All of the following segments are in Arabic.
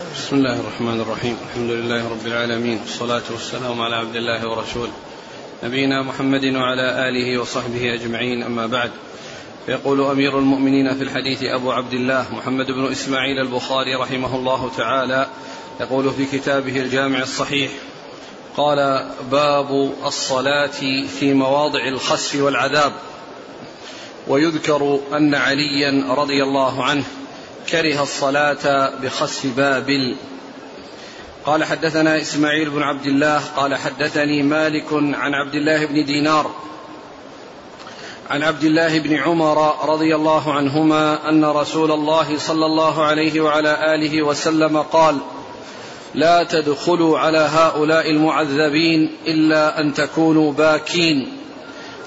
بسم الله الرحمن الرحيم الحمد لله رب العالمين والصلاة والسلام على عبد الله ورسوله نبينا محمد وعلى آله وصحبه أجمعين أما بعد يقول أمير المؤمنين في الحديث أبو عبد الله محمد بن إسماعيل البخاري رحمه الله تعالى يقول في كتابه الجامع الصحيح قال باب الصلاة في مواضع الخسف والعذاب ويذكر أن عليا رضي الله عنه كره الصلاة بخسف بابل قال حدثنا إسماعيل بن عبد الله قال حدثني مالك عن عبد الله بن دينار عن عبد الله بن عمر رضي الله عنهما أن رسول الله صلى الله عليه وعلى آله وسلم قال لا تدخلوا على هؤلاء المعذبين إلا أن تكونوا باكين.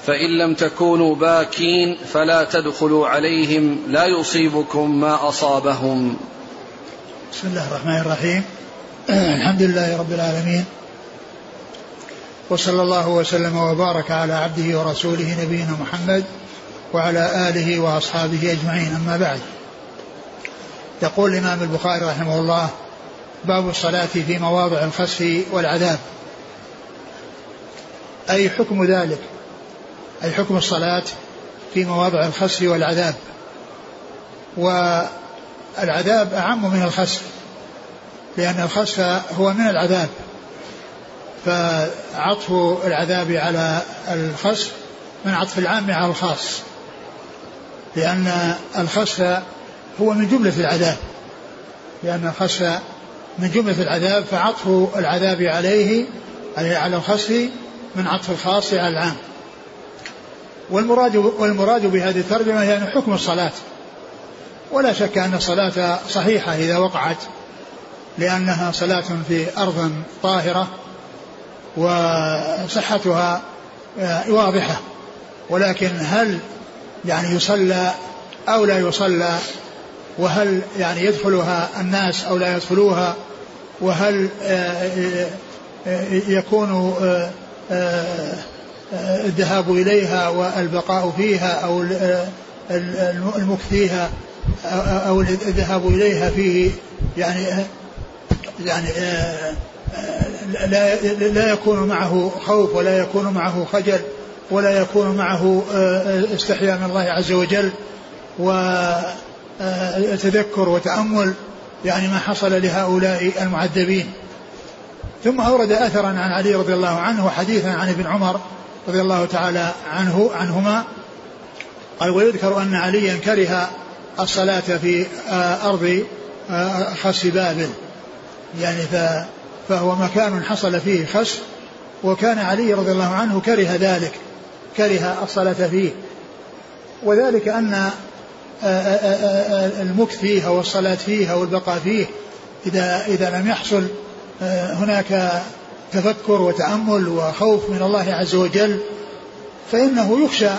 فإن لم تكونوا باكين فلا تدخلوا عليهم لا يصيبكم ما أصابهم. بسم الله الرحمن الرحيم. الحمد لله رب العالمين. وصلى الله وسلم وبارك على عبده ورسوله نبينا محمد وعلى آله وأصحابه أجمعين. أما بعد يقول الإمام البخاري رحمه الله باب الصلاة في مواضع الخسف والعذاب. أي حكم ذلك؟ أي حكم الصلاة في مواضع الخسف والعذاب. والعذاب أعم من الخسف لأن الخسف هو من العذاب. فعطف العذاب على الخسف من عطف العام على الخاص لأن الخسف هو من جملة العذاب. لأن الخسف من جملة العذاب فعطف العذاب عليه على الخسف من عطف الخاص على العام. والمراد والمراد بهذه الترجمة يعني حكم الصلاة. ولا شك أن الصلاة صحيحة إذا وقعت لأنها صلاة في أرض طاهرة وصحتها واضحة. ولكن هل يعني يصلى أو لا يصلى؟ وهل يعني يدخلها الناس أو لا يدخلوها؟ وهل يكون الذهاب إليها والبقاء فيها أو المكث فيها أو الذهاب إليها فيه يعني يعني لا لا يكون معه خوف ولا يكون معه خجل ولا يكون معه استحياء من الله عز وجل وتذكر وتأمل يعني ما حصل لهؤلاء المعذبين. ثم أورد أثرا عن علي رضي الله عنه وحديثا عن ابن عمر رضي الله تعالى عنه عنهما قال ويذكر أن عليا كره الصلاة في أرض خس بابل. يعني فهو مكان حصل فيه خس وكان علي رضي الله عنه كره ذلك كره الصلاة فيه. وذلك أن المكث فيها والصلاة فيها والبقاء فيه إذا إذا لم يحصل هناك تفكر وتأمل وخوف من الله عز وجل فإنه يخشى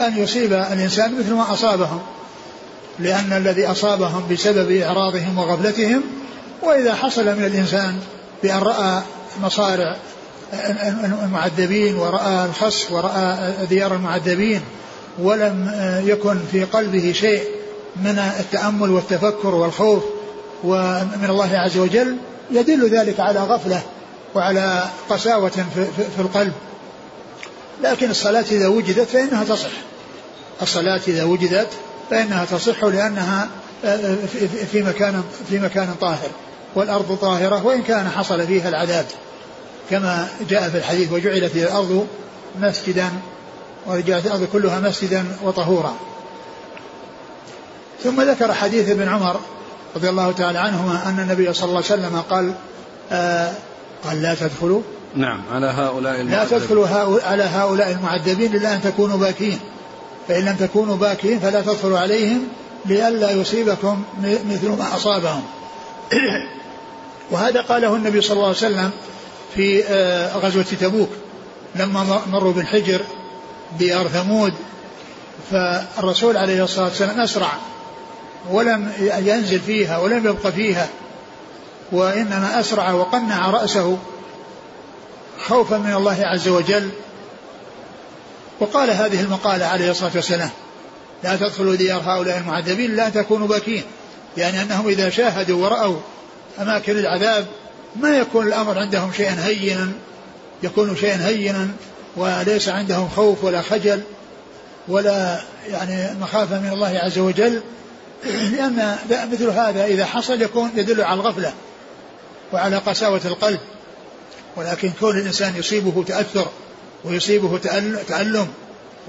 أن يصيب الإنسان مثل ما أصابهم لأن الذي أصابهم بسبب إعراضهم وغفلتهم وإذا حصل من الإنسان بأن رأى مصارع المعذبين ورأى الخس ورأى ديار المعذبين ولم يكن في قلبه شيء من التأمل والتفكر والخوف ومن الله عز وجل يدل ذلك على غفلة وعلى قساوة في القلب. لكن الصلاة إذا وجدت فإنها تصح. الصلاة إذا وجدت فإنها تصح لأنها في مكان في مكان طاهر. والأرض طاهرة وإن كان حصل فيها العذاب. كما جاء في الحديث وجعلت الأرض مسجدا وجعلت الأرض كلها مسجدا وطهورا. ثم ذكر حديث ابن عمر رضي الله تعالى عنهما أن النبي صلى الله عليه وسلم قال آه قال لا تدخلوا. نعم على هؤلاء لا تدخلوا على هؤلاء المعذبين إلا أن تكونوا باكين. فإن لم تكونوا باكين فلا تدخلوا عليهم لئلا يصيبكم مثل ما أصابهم. وهذا قاله النبي صلى الله عليه وسلم في غزوة تبوك. لما مروا بالحجر ديار ثمود فالرسول عليه الصلاة والسلام أسرع. ولم ينزل فيها ولم يبق فيها. وإنما أسرع وقنع رأسه خوفا من الله عز وجل. وقال هذه المقالة عليه الصلاة والسلام لا تدخلوا ديار هؤلاء المعذبين لا تكونوا باكين. يعني أنهم إذا شاهدوا ورأوا أماكن العذاب ما يكون الأمر عندهم شيئا هينا يكون شيئا هينا وليس عندهم خوف ولا خجل ولا يعني مخافة من الله عز وجل. لأن مثل هذا إذا حصل يكون يدل على الغفلة. وعلى قساوة القلب. ولكن كون الإنسان يصيبه تأثر ويصيبه تألم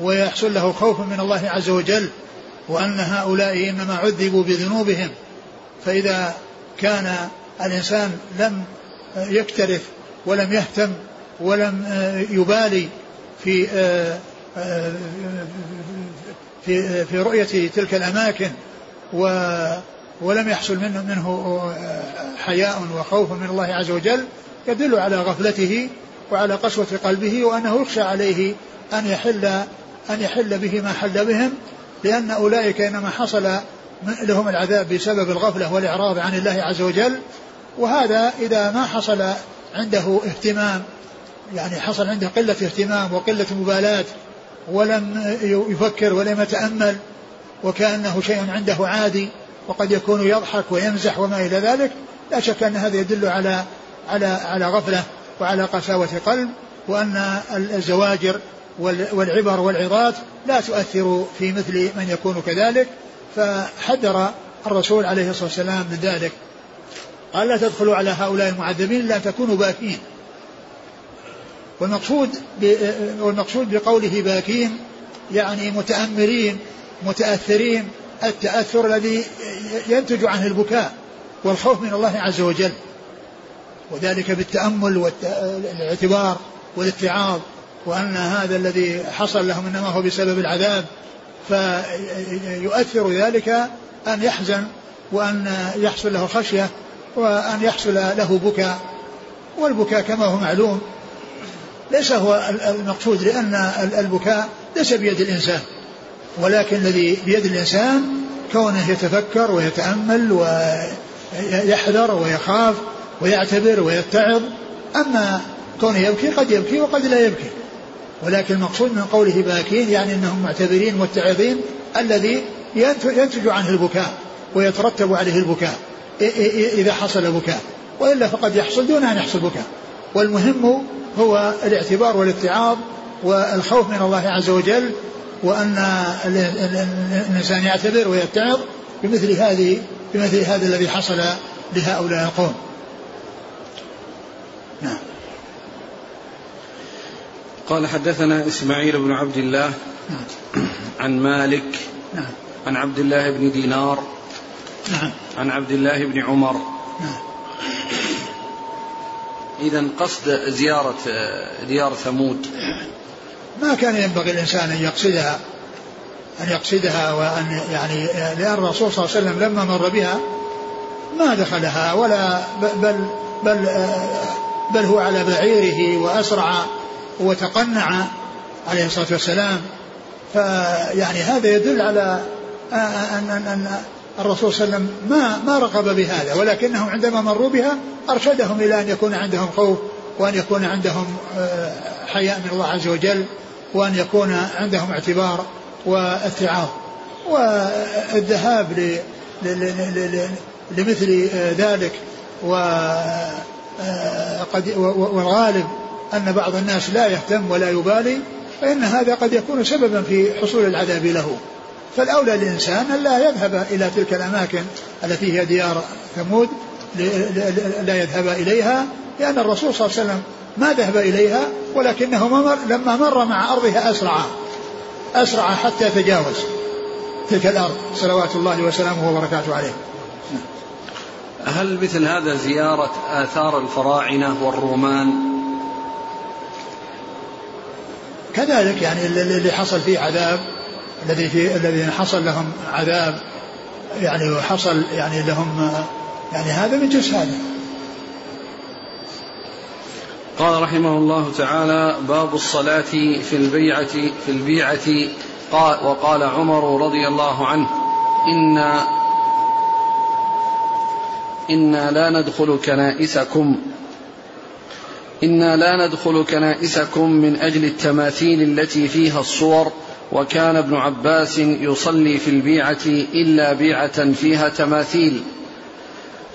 ويحصل له خوف من الله عز وجل وأن هؤلاء إنما عذبوا بذنوبهم فإذا كان الإنسان لم يكترث ولم يهتم ولم يبالي في في في رؤية تلك الأماكن و ولم يحصل منه منه حياء وخوف من الله عز وجل يدل على غفلته وعلى قسوة قلبه وأنه يخشى عليه أن يحل أن يحل به ما حل بهم لأن أولئك إنما حصل لهم العذاب بسبب الغفلة والإعراض عن الله عز وجل. وهذا إذا ما حصل عنده اهتمام يعني حصل عنده قلة اهتمام وقلة مبالاة ولم يفكر ولم يتأمل وكأنه شيء عنده عادي وقد يكون يضحك ويمزح وما إلى ذلك لا شك أن هذا يدل على على على غفلة وعلى قساوة قلب وأن الزواجر والعبر والعظات لا تؤثر في مثل من يكون كذلك. فحذر الرسول عليه الصلاة والسلام من ذلك. قال لا تدخلوا على هؤلاء المعذبين لا تكونوا باكين. والمقصود والمقصود بقوله باكين يعني متأمرين متأثرين التأثر الذي ينتج عنه البكاء والخوف من الله عز وجل. وذلك بالتأمل والاعتبار والاتعاظ وأن هذا الذي حصل لهم إنما هو بسبب العذاب. فيؤثر ذلك أن يحزن وأن يحصل له خشية وأن يحصل له بكاء. والبكاء كما هو معلوم ليس هو المقصود لأن البكاء ليس بيد الإنسان. ولكن الذي بيد الإنسان كونه يتفكر ويتأمل ويحذر ويخاف ويعتبر ويتعظ أما كونه يبكي قد يبكي وقد لا يبكي. ولكن المقصود من قوله باكين يعني أنهم معتبرين متعظين الذي ينتج عنه البكاء ويترتب عليه البكاء إذا حصل بكاء. وإلا فقد يحصل دون أن يحصل بكاء. والمهم هو الاعتبار والاتعاظ والخوف من الله عز وجل وأن الإنسان يعتبر ويتعظ بمثل هذه بمثل هذا الذي حصل لهؤلاء القوم نعم قال حدثنا إسماعيل بن عبد الله نعم. عن مالك نعم. عن عبد الله بن دينار نعم. عن عبد الله بن عمر نعم. إذا قصد زيارة ديار ثمود ما كان ينبغي الإنسان أن يقصدها أن يقصدها وأن يعني لأن الرسول صلى الله عليه وسلم لما مر بها ما دخلها ولا بل بل بل هو على بعيره وأسرع وتقنع عليه الصلاة والسلام. فيعني هذا يدل على أن, أن, أن الرسول صلى الله عليه وسلم ما ما رغب بهذا ولكنهم عندما مروا بها أرشدهم إلى أن يكون عندهم خوف وأن يكون عندهم آه، حياء من الله عز وجل. وأن يكون عندهم اعتبار واتعاظ والذهاب لمثل ذلك والغالب أن بعض الناس لا يهتم ولا يبالي فإن هذا قد يكون سببا في حصول العذاب له. فالأولى للإنسان أن لا يذهب إلى تلك الأماكن التي هي ديار ثمود لا يذهب إليها لأن الرسول صلى الله عليه وسلم ما ذهب إليها ولكنه مر لما مر مع أرضها أسرع. أسرع حتى تجاوز تلك الأرض. صلوات الله وسلامه وبركاته عليه. هل مثل هذا زيارة آثار الفراعنة والرومان؟ كذلك يعني اللي حصل فيه عذاب الذي في الذين حصل لهم عذاب يعني وحصل يعني لهم يعني هذا من جنس هذا. قال رحمه الله تعالى باب الصلاة في البيعة في البيعة. قال وقال عمر رضي الله عنه إنا إنا لا ندخل كنائسكم إنا لا ندخل كنائسكم من أجل التماثيل التي فيها الصور. وكان ابن عباس يصلي في البيعة إلا بيعة فيها تماثيل.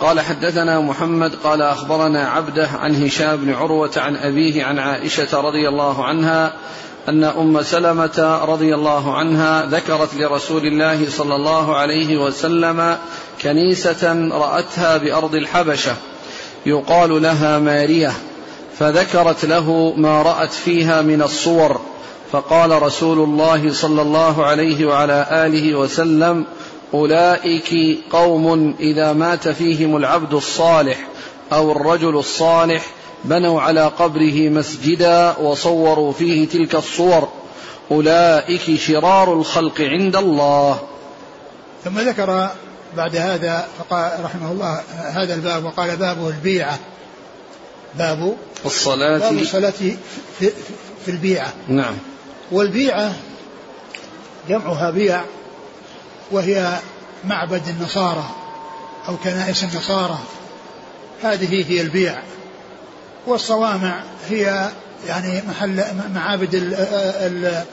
قال حدثنا محمد قال أخبرنا عبده عن هشام بن عروة عن أبيه عن عائشة رضي الله عنها أن أم سلمة رضي الله عنها ذكرت لرسول الله صلى الله عليه وسلم كنيسة رأتها بأرض الحبشة يقال لها مارية فذكرت له ما رأت فيها من الصور فقال رسول الله صلى الله عليه وعلى آله وسلم أولئك قوم إذا مات فيهم العبد الصالح أو الرجل الصالح بنوا على قبره مسجدا وصوروا فيه تلك الصور. أولئك شرار الخلق عند الله. ثم ذكر بعد هذا فقال رحمه الله هذا الباب وقال باب البيعة. باب الصلاة. باب الصلاة في, في البيعة. نعم. والبيعة جمعها بيع وهي معبد النصارى أو كنائس النصارى. هذه هي البيع. والصوامع هي يعني محل معابد ال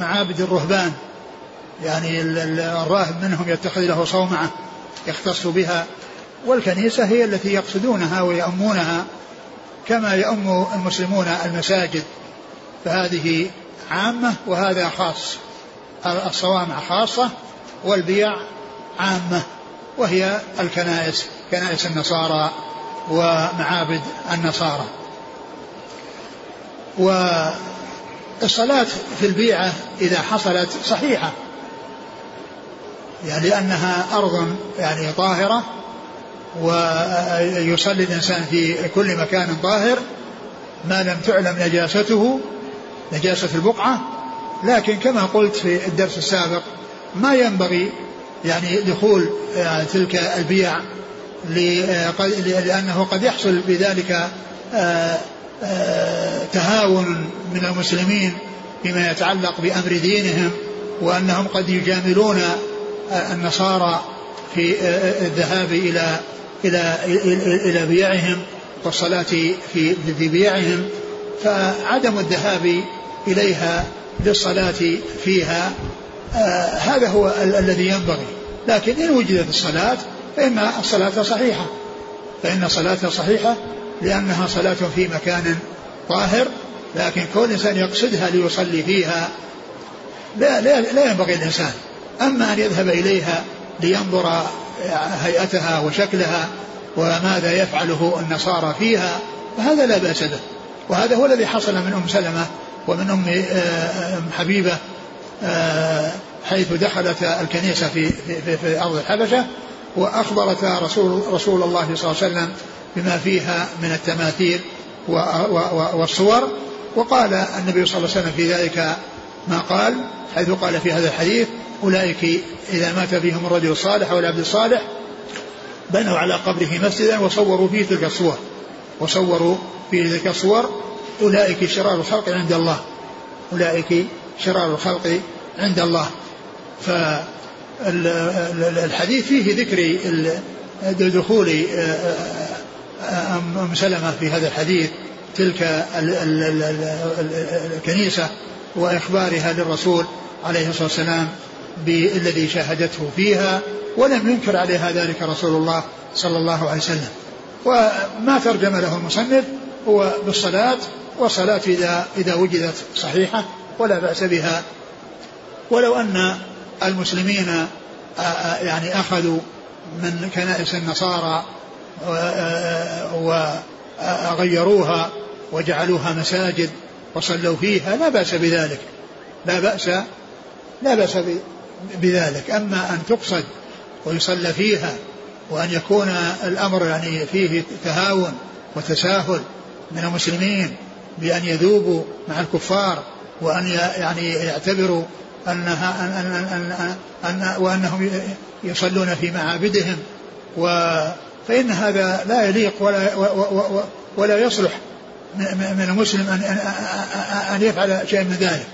معابد الرهبان. يعني الراهب منهم يتخذ له صومعة يختص بها. والكنيسة هي التي يقصدونها ويأمونها كما يأم المسلمون المساجد. فهذه عامة وهذا خاص. الصوامع خاصة والبيع عامة وهي الكنائس كنائس النصارى ومعابد النصارى. والصلاة في البيعة إذا حصلت صحيحة يعني لأنها أرض يعني طاهرة ويصلي الإنسان في كل مكان طاهر ما لم تعلم نجاسته نجاسة البقعة. لكن كما قلت في الدرس السابق ما ينبغي يعني دخول آه، تلك البيع لأنه قد يحصل بذلك آه، آه، تهاون من المسلمين فيما يتعلق بأمر دينهم وأنهم قد يجاملون النصارى في الذهاب إلى إلى إلى بيعهم والصلاة في في بيعهم. فعدم الذهاب إليها للصلاة فيها آه هذا هو ال- الذي ينبغي. لكن إن وجدت الصلاة فإن الصلاة صحيحة. فإن الصلاة صحيحة لأنها صلاة في مكان طاهر لكن كون الإنسان يقصدها ليصلي فيها لا, لا, لا ينبغي الإنسان أما أن يذهب إليها لينظر هيئتها وشكلها وماذا يفعله النصارى فيها فهذا لا بأس به. وهذا هو الذي حصل من أم سلمة ومن أم آه، حبيبة آه، حيث دخلت الكنيسة في, في, في أرض الحبشة وأخبرت رسول, رسول الله صلى الله عليه وسلم بما فيها من التماثيل والصور وقال النبي صلى الله عليه وسلم في ذلك ما قال حيث قال في هذا الحديث أولئك إذا مات فيهم الرجل الصالح أو العبد الصالح بنوا على قبره مسجدا وصوروا فيه تلك الصور. وصوروا فيه تلك الصور أولئك شرار الخلق عند الله أولئك شرار الخلق عند الله. فالحديث فيه ذكر دخول أم سلمة في هذا الحديث تلك الكنيسة وإخبارها للرسول عليه الصلاة والسلام بالذي شاهدته فيها ولم ينكر عليها ذلك رسول الله صلى الله عليه وسلم. وما ترجم له المصنف هو بالصلاة والصلاة إذا إذا وجدت صحيحة. ولا بأس بها. ولو أن المسلمين يعني أخذوا من كنائس النصارى وغيروها وجعلوها مساجد وصلوا فيها لا بأس بذلك. لا بأس لا بأس بذلك. أما أن تقصد ويصلى فيها وأن يكون الأمر يعني فيه تهاون وتساهل من المسلمين بأن يذوبوا مع الكفار وأن يعني يعتبروا أنها أن أن أن أن وأنهم يصلون في معابدهم. و فإن هذا لا يليق ولا ولا يصلح من المسلم أن أن يفعل شيئا من ذلك.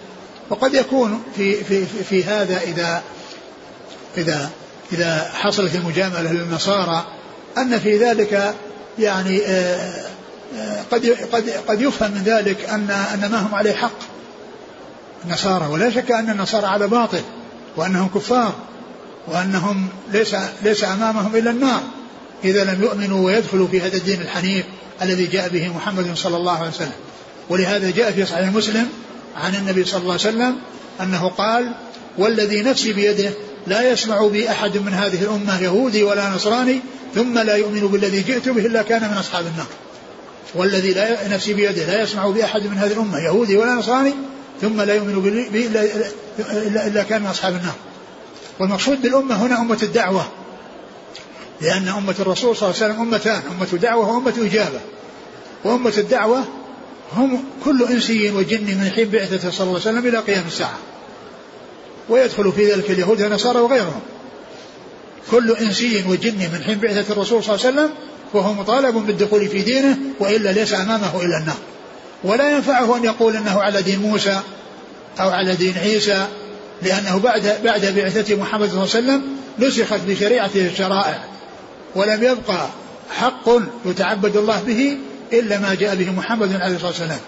وقد يكون في في في هذا إذا إذا إذا حصلت المجاملة للنصارى أن في ذلك يعني آه، آه، قد قد قد يفهم من ذلك أن أن ما هم عليه حق. النصارى ولا شك أن النصارى على باطل وأنهم كفار وأنهم ليس ليس أمامهم إلا النار. إذا لم يؤمنوا ويدخلوا في هذا الدين الحنيف الذي جاء به محمد صلى الله عليه وسلم. ولهذا جاء في صحيح مسلم عن النبي صلى الله عليه وسلم أنه قال والذي نفسي بيده لا يسمع بي أحد من هذه الأمة يهودي ولا نصراني ثم لا يؤمن بالذي جئت به إلا كان من أصحاب النار. والذي لا نفسي بيده لا يسمع بأحد من هذه الأمة يهودي ولا نصراني ثم لا يؤمن به إلا, إلا, كان من أصحاب النار. والمقصود بالأمة هنا أمة الدعوة. لأن أمة الرسول صلى الله عليه وسلم أمتان أمة دعوة وأمة إجابة. وأمة الدعوة هم كل إنسي وجن من حين بعثته صلى الله عليه وسلم إلى قيام الساعة. ويدخل في ذلك اليهود والنصارى وغيرهم. كل إنسي وجن من حين بعثة الرسول صلى الله عليه وسلم وهو مطالب بالدخول في دينه وإلا ليس أمامه إلا النار. ولا ينفعه أن يقول أنه على دين موسى أو على دين عيسى لأنه بعد بعد بعثة محمد صلى الله عليه وسلم نسخت بشريعته الشرائع ولم يبقى حق يتعبد الله به إلا ما جاء به محمد عليه الصلاة والسلام.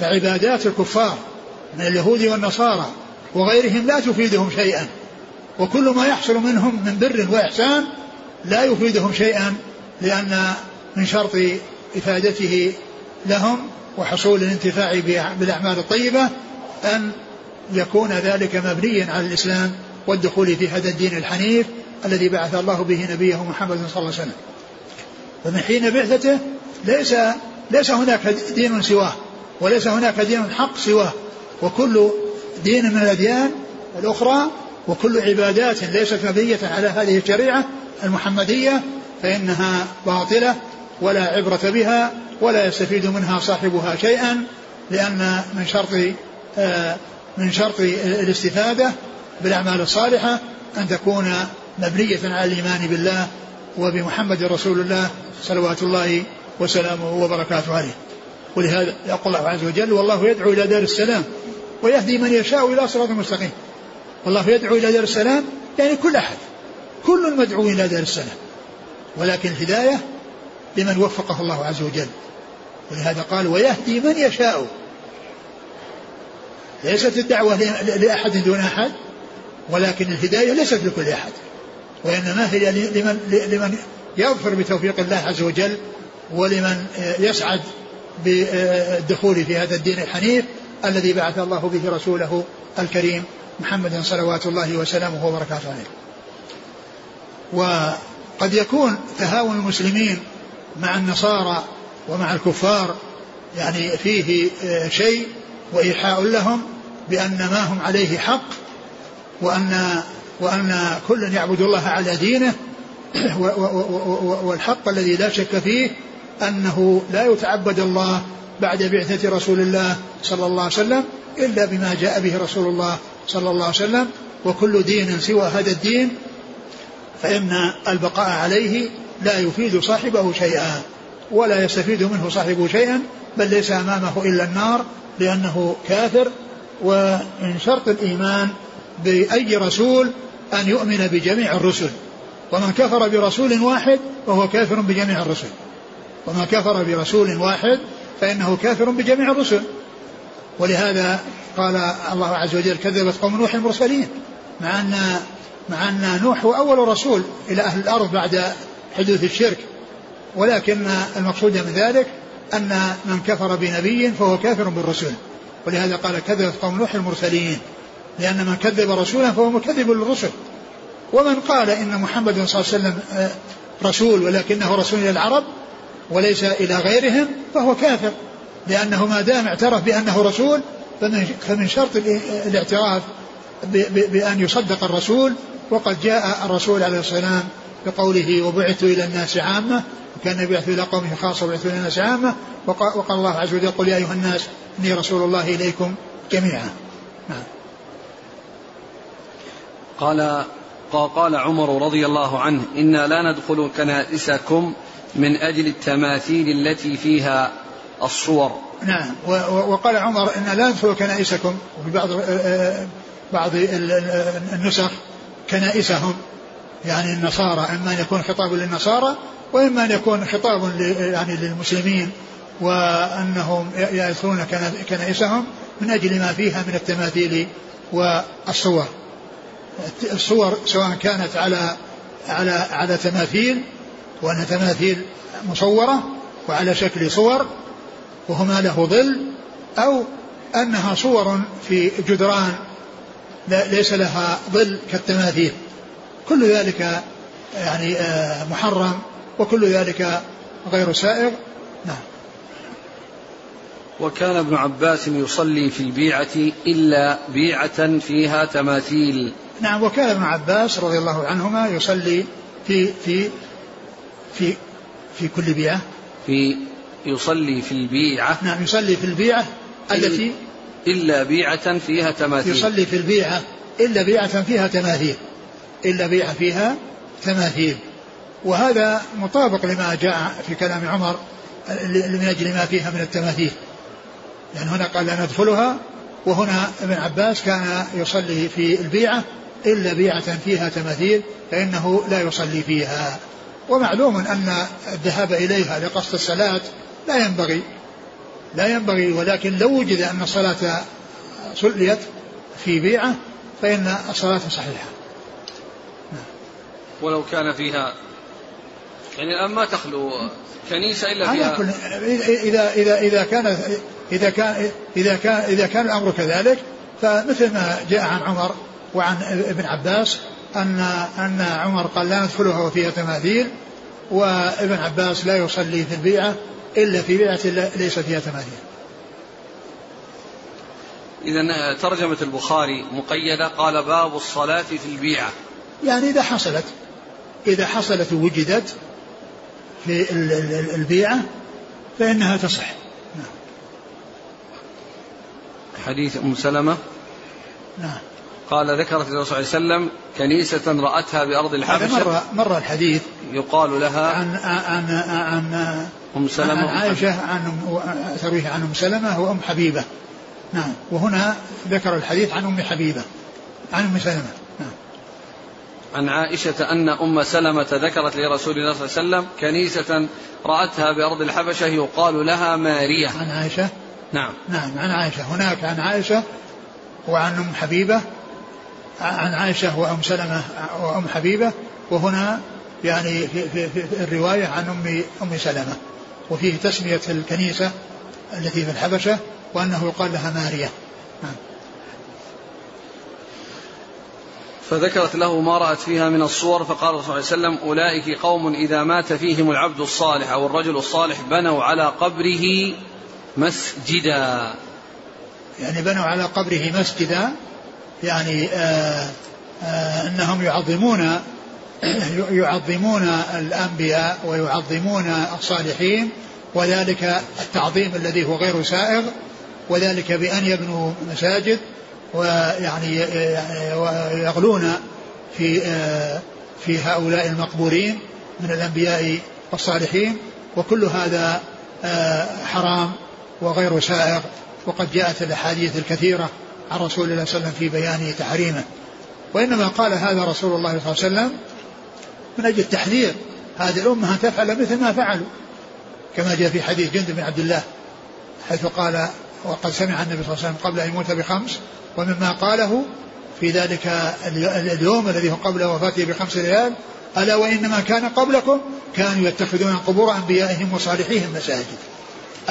فعبادات الكفار من اليهود والنصارى وغيرهم لا تفيدهم شيئا وكل ما يحصل منهم من بر وإحسان لا يفيدهم شيئا لأن من شرط إفادته لهم وحصول الانتفاع بالأعمال الطيبة أن يكون ذلك مبنيا على الإسلام والدخول في هذا الدين الحنيف الذي بعث الله به نبيه محمد صلى الله عليه وسلم. فمن حين بعثته ليس ليس هناك دين سواه وليس هناك دين حق سواه وكل دين من الأديان الأخرى وكل عبادات ليست مبنية على هذه الشريعة المحمدية فإنها باطلة ولا عبرة بها ولا يستفيد منها صاحبها شيئا لأن من شرط آه، من شرط الاستفادة بالأعمال الصالحة أن تكون مبنية على الإيمان بالله وبمحمد رسول الله صلوات الله وسلامه وبركاته عليه. ولهذا يقول الله عز وجل والله يدعو إلى دار السلام ويهدي من يشاء إلى صراط مستقيم. والله يدعو إلى دار السلام يعني كل أحد كل مدعو إلى دار السلام. ولكن الهداية لمن وفقه الله عز وجل. ولهذا قال ويهدي من يشاء. ليست الدعوة لأحد دون أحد ولكن الهداية ليست لكل أحد. وإنما هي لمن, لمن يظفر بتوفيق الله عز وجل ولمن يسعد بالدخول في هذا الدين الحنيف الذي بعث الله به رسوله الكريم محمد صلوات الله وسلامه وبركاته عليه. وقد يكون تهاون المسلمين مع النصارى ومع الكفار يعني فيه شيء وإيحاء لهم بأن ما هم عليه حق وأن وأن كل يعبد الله على دينه والحق الذي لا شك فيه أنه لا يتعبد الله بعد بعثة رسول الله صلى الله عليه وسلم إلا بما جاء به رسول الله صلى الله عليه وسلم وكل دين سوى هذا الدين فإن البقاء عليه لا يفيد صاحبه شيئا ولا يستفيد منه صاحبه شيئا بل ليس أمامه إلا النار لأنه كافر. ومن شرط الإيمان بأي رسول أن يؤمن بجميع الرسل. ومن كفر برسول واحد فهو كافر بجميع الرسل. ومن كفر برسول واحد فإنه كافر بجميع الرسل. ولهذا قال الله عز وجل كذبت قوم نوح المرسلين مع أن مع أن نوح هو أول رسول إلى أهل الأرض بعد حدوث الشرك. ولكن المقصود من ذلك أن من كفر بنبي فهو كافر بالرسل ولهذا قال كذبت قوم نوح المرسلين. لأن من كذب رسولا فهو مكذب للرسل. ومن قال إن محمد صلى الله عليه وسلم آه، رسول ولكنه رسول إلى العرب وليس إلى غيرهم فهو كافر. لأنه ما دام اعترف بأنه رسول فمن شرط الاعتراف بأن يصدق الرسول وقد جاء الرسول عليه السلام بقوله وبعثت إلى الناس عامة وكان يبعث إلى قومه خاصة وبعثت إلى الناس عامة وقال الله عز وجل قل يا أيها الناس إني رسول الله إليكم جميعا. نعم. قال قال عمر رضي الله عنه إنا لا ندخل كنائسكم من أجل التماثيل التي فيها الصور. نعم. وقال عمر إن لا ندخل كنائسكم وفي بعض بعض النسخ كنائسهم يعني النصارى إما أن يكون خطاب للنصارى وإما أن يكون خطاب يعني للمسلمين وأنهم يدخلون كنائسهم من أجل ما فيها من التماثيل والصور. الصور سواء كانت على على على تماثيل وأنها تماثيل مصورة وعلى شكل صور وهما له ظل أو أنها صور في جدران ليس لها ظل كالتماثيل. كل ذلك يعني آه، محرم وكل ذلك غير سائغ. نعم. وكان ابن عباس يصلي في البيعة إلا بيعة فيها تماثيل. نعم وكان ابن عباس رضي الله عنهما يصلي في في في في كل بيعة. في يصلي في البيعة. نعم يصلي في البيعة التي إلا بيعة فيها تماثيل. يصلي في البيعة إلا بيعة فيها تماثيل. إلا بيعة فيها تماثيل. وهذا مطابق لما جاء في كلام عمر من أجل ما فيها من التماثيل. لأن هنا قال لا ندخلها وهنا ابن عباس كان يصلي في البيعة إلا بيعة فيها تماثيل فإنه لا يصلي فيها. ومعلوم أن الذهاب إليها لقصد الصلاة لا ينبغي. لا ينبغي ولكن لو وجد أن الصلاة صليت في بيعة فإن الصلاة صحيحة. ولو كان فيها يعني الآن ما تخلو كنيسة إلا فيها. إذا إذا إذا كان إذا كان إذا كان إذا كان الأمر كذلك فمثل ما جاء عن عمر وعن ابن عباس أن أن عمر قال لا ندخلها وفيها تماثيل وابن عباس لا يصلي في البيعة إلا في بيعة ليس فيها تماثيل. إذا ترجمة البخاري مقيدة قال باب الصلاة في البيعة. يعني إذا حصلت إذا حصلت ووجدت في البيعة فإنها تصح. نعم. حديث أم سلمة؟ نعم. قال ذكرت الرسول صلى الله عليه وسلم كنيسة رأتها بأرض الحبشة. مر مر الحديث يقال لها عن عن عن أم سلمة. عن عائشة عن ترويه عن أم سلمة وأم حبيبة. نعم. وهنا ذكر الحديث عن أم حبيبة. عن أم سلمة. نعم. عن عائشة أن أم سلمة ذكرت لرسول الله صلى الله عليه وسلم كنيسة رأتها بأرض الحبشة يقال لها مارية عن عائشة؟ نعم. نعم عن عائشة. هناك عن عائشة وعن أم حبيبة عن عائشة وأم سلمة وأم حبيبة وهنا يعني في, في, في الرواية عن أم أم سلمة. وفيه تسمية الكنيسة التي في الحبشة وأنه يقال لها ماريا. نعم. فذكرت له ما رأت فيها من الصور فقال صلى الله عليه وسلم أولئك قوم إذا مات فيهم العبد الصالح أو الرجل الصالح بنوا على قبره مسجدا. يعني بنوا على قبره مسجدا يعني آآ آآ انهم يعظمون يعظمون الانبياء ويعظمون الصالحين وذلك التعظيم الذي هو غير سائغ وذلك بأن يبنوا مساجد ويعني ويغلون في في هؤلاء المقبورين من الأنبياء والصالحين وكل هذا حرام وغير سائغ وقد جاءت الأحاديث الكثيرة عن رسول الله صلى الله عليه وسلم في بيان تحريمه. وإنما قال هذا رسول الله صلى الله عليه وسلم من أجل التحذير. هذه الأمة تفعل مثل ما فعلوا. كما جاء في حديث جند بن عبد الله حيث قال وقد سمع النبي صلى الله عليه وسلم قبل أن يموت بخمس ومما قاله في ذلك اليوم الذي هو قبل وفاته بخمس ليال ألا وإنما كان قبلكم؟ كانوا يتخذون قبور أنبيائهم وصالحيهم مساجد.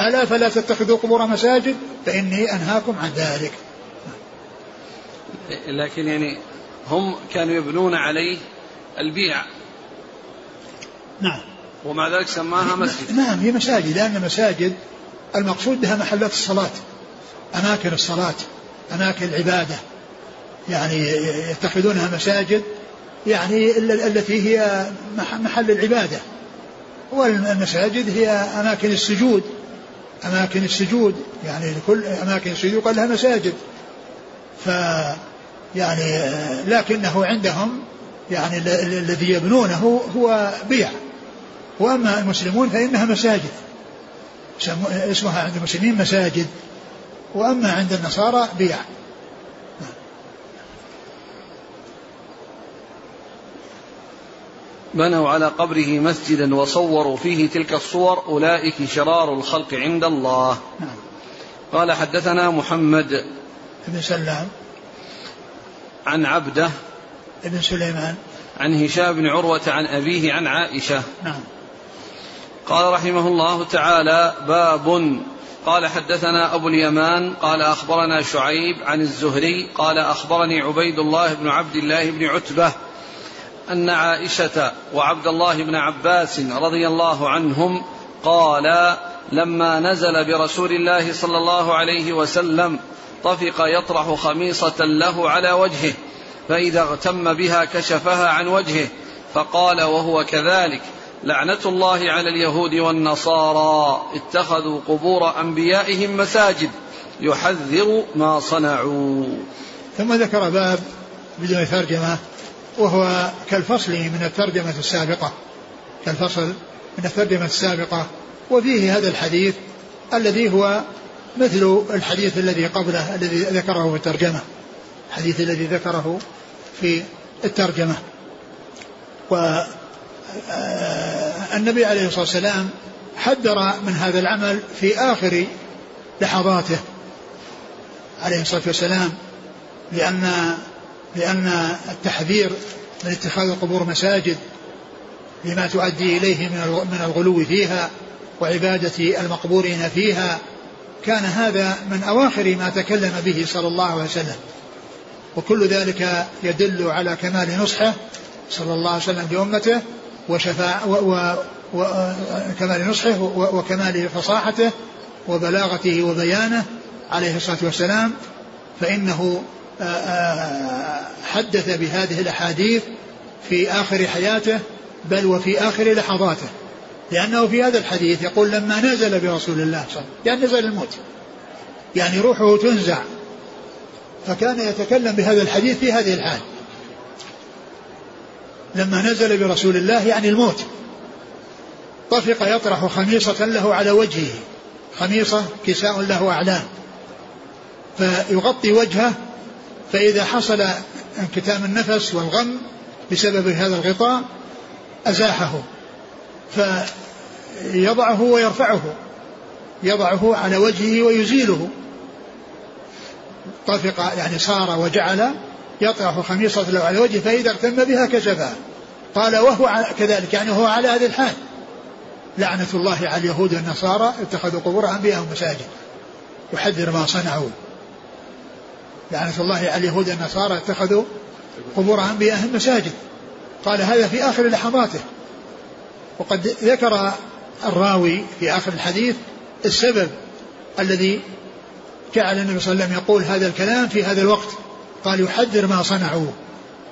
ألا فلا تتخذوا قبور مساجد؟ فإني أنهاكم عن ذلك. لكن يعني هم كانوا يبنون عليه البيع. نعم. ومع ذلك سماها مسجد. نعم هي مساجد. لأن مساجد المقصود بها محلات الصلاة. أماكن الصلاة أماكن العبادة. يعني يتخذونها مساجد يعني التي هي محل العبادة. والمساجد هي أماكن السجود. أماكن السجود يعني كل أماكن السجود قال لها مساجد. ف يعني لكنه عندهم يعني الذي يبنونه هو بيع. وأما المسلمون فإنها مساجد. اسمها عند المسلمين مساجد. وأما عند النصارى بيع. بنوا على قبره مسجدا وصوروا فيه تلك الصور أولئك شرار الخلق عند الله. نعم. قال حدثنا محمد بن سلام. عن عبده ابن سليمان. عن هشام بن عروة عن أبيه عن عائشة. نعم. قال رحمه الله تعالى باب. قال حدثنا أبو اليمان. قال أخبرنا شعيب عن الزهري. قال أخبرني عبيد الله بن عبد الله بن عتبة أن عائشة وعبد الله بن عباس رضي الله عنهم قال لما نزل برسول الله صلى الله عليه وسلم طفق يطرح خميصة له على وجهه فإذا اغتم بها كشفها عن وجهه فقال وهو كذلك لعنة الله على اليهود والنصارى اتخذوا قبور أنبيائهم مساجد يحذر ما صنعوا. ثم ذكر باب بدون ترجمة وهو كالفصل من الترجمة السابقة كالفصل من الترجمة السابقة وفيه هذا الحديث الذي هو مثل الحديث الذي قبله الذي ذكره في الترجمة. الحديث الذي ذكره في الترجمة. و آه، عليه الصلاة والسلام حذر من هذا العمل في آخر لحظاته عليه الصلاة والسلام لأن لأن التحذير من اتخاذ القبور مساجد لما تؤدي إليه من الغلو فيها وعبادة المقبورين فيها كان هذا من أواخر ما تكلم به صلى الله عليه وسلم. وكل ذلك يدل على كمال نصحه صلى الله عليه وسلم لأمته وشفاع وكمال نصحه وكمال فصاحته وبلاغته وبيانه عليه الصلاة والسلام. فإنه حدث بهذه الأحاديث في آخر حياته بل وفي آخر لحظاته. لأنه في هذا الحديث يقول لما نزل برسول الله صلى الله عليه وسلم يعني نزل الموت. يعني روحه تنزع. فكان يتكلم بهذا الحديث في هذه الحال. لما نزل برسول الله يعني الموت. طفق يطرح خميصة له على وجهه. خميصة كساء له أعلام. فيغطي وجهه فإذا حصل انكتام النفس والغم بسبب هذا الغطاء أزاحه. فيضعه ويرفعه يضعه على وجهه ويزيله. طفق يعني صار وجعل يطرح خميصة له على وجهه فإذا اغتم بها كشفها قال وهو كذلك يعني هو على هذه الحال. لعنة الله على اليهود والنصارى اتخذوا قبور أنبيائهم مساجد يحذر ما صنعوا. لعنة الله على اليهود والنصارى اتخذوا قبور أنبيائهم مساجد قال هذا في آخر لحظاته. وقد ذكر الراوي في آخر الحديث السبب الذي جعل النبي صلى الله عليه وسلم يقول هذا الكلام في هذا الوقت. قال يحذر ما صنعوا.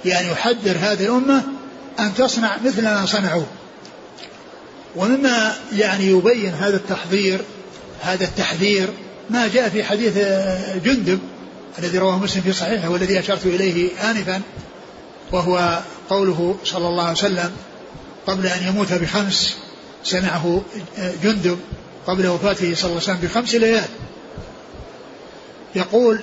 يعني يحذر هذه الأمة أن تصنع مثل ما صنعوا. ومما يعني يبين هذا التحذير هذا التحذير ما جاء في حديث جندب الذي رواه مسلم في صحيحه والذي أشرت إليه آنفا وهو قوله صلى الله عليه وسلم قبل أن يموت بخمس سمعه جندب قبل وفاته صلى الله عليه وسلم بخمس ليال. يقول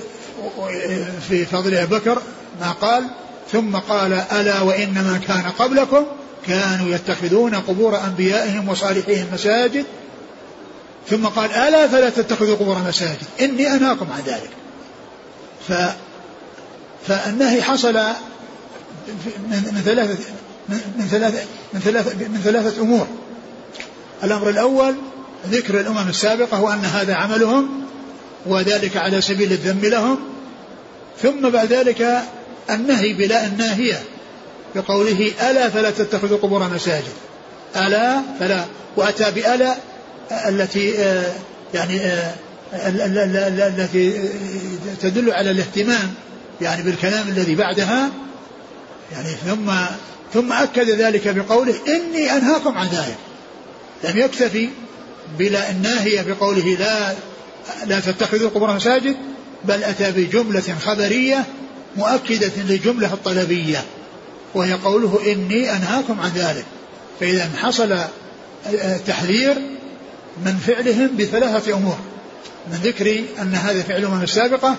في فضل أبي بكر ما قال ثم قال ألا وإنما كان قبلكم كانوا يتخذون قبور أنبيائهم وصالحيهم مساجد. ثم قال ألا فلا تتخذوا قبور مساجد إني أنهاكم عن ذلك. ف فالنهي حصل من ثلاثة من ثلاثة من ثلاثة من ثلاثة أمور. الأمر الأول ذكر الأمم السابقة وأن هذا عملهم وذلك على سبيل الذم لهم ثم بعد ذلك النهي بلا الناهية بقوله ألا فلا تتخذوا قبور مساجد ألا فلا وأتى بألا التي يعني التي تدل على الاهتمام يعني بالكلام الذي بعدها يعني ثم ثم أكد ذلك بقوله إني أنهاكم عن ذلك. لم يكتفي بلا الناهية بقوله لا لا تتخذوا قبور مساجد بل أتى بجملة خبرية مؤكدة للجملة الطلبية وهي قوله إني أنهاكم عن ذلك. فإذا حصل تحذير من فعلهم بثلاثة أمور من ذكر أن هذا فعل الأمم السابقة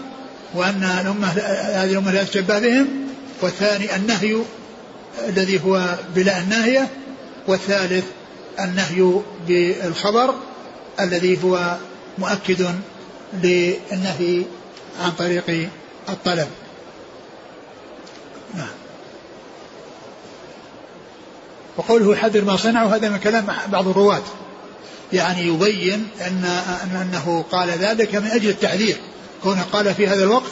وأن الأمة هذه الأمة لا تشبه بهم والثاني النهي الذي هو بلا الناهية والثالث النهي بالخبر الذي هو مؤكد للنهي عن طريق الطلب. نعم. وقوله حذر ما صنعوا هذا من كلام بعض الرواة. يعني يبين أن أنه قال ذلك من أجل التحذير. كونه قال في هذا الوقت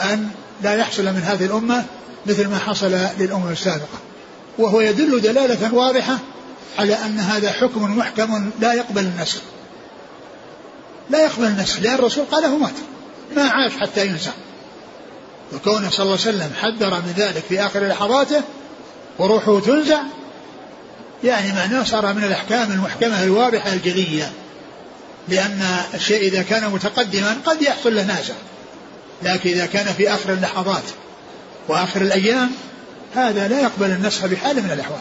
أن لا يحصل من هذه الأمة مثل ما حصل للأمم السابقة. وهو يدل دلالة واضحة على أن هذا حكم محكم لا يقبل النسخ. لا يقبل النسخ لأن الرسول قاله مات ما عاش حتى ينسى. وكونه صلى الله عليه وسلم حذر من ذلك في آخر لحظاته وروحه تنزع يعني معناه صار من الأحكام المحكمة الواضحة الجلية لأن الشيء إذا كان متقدما قد يحصل له نازع. لكن إذا كان في آخر اللحظات وآخر الأيام هذا لا يقبل النسخ بحال من الأحوال.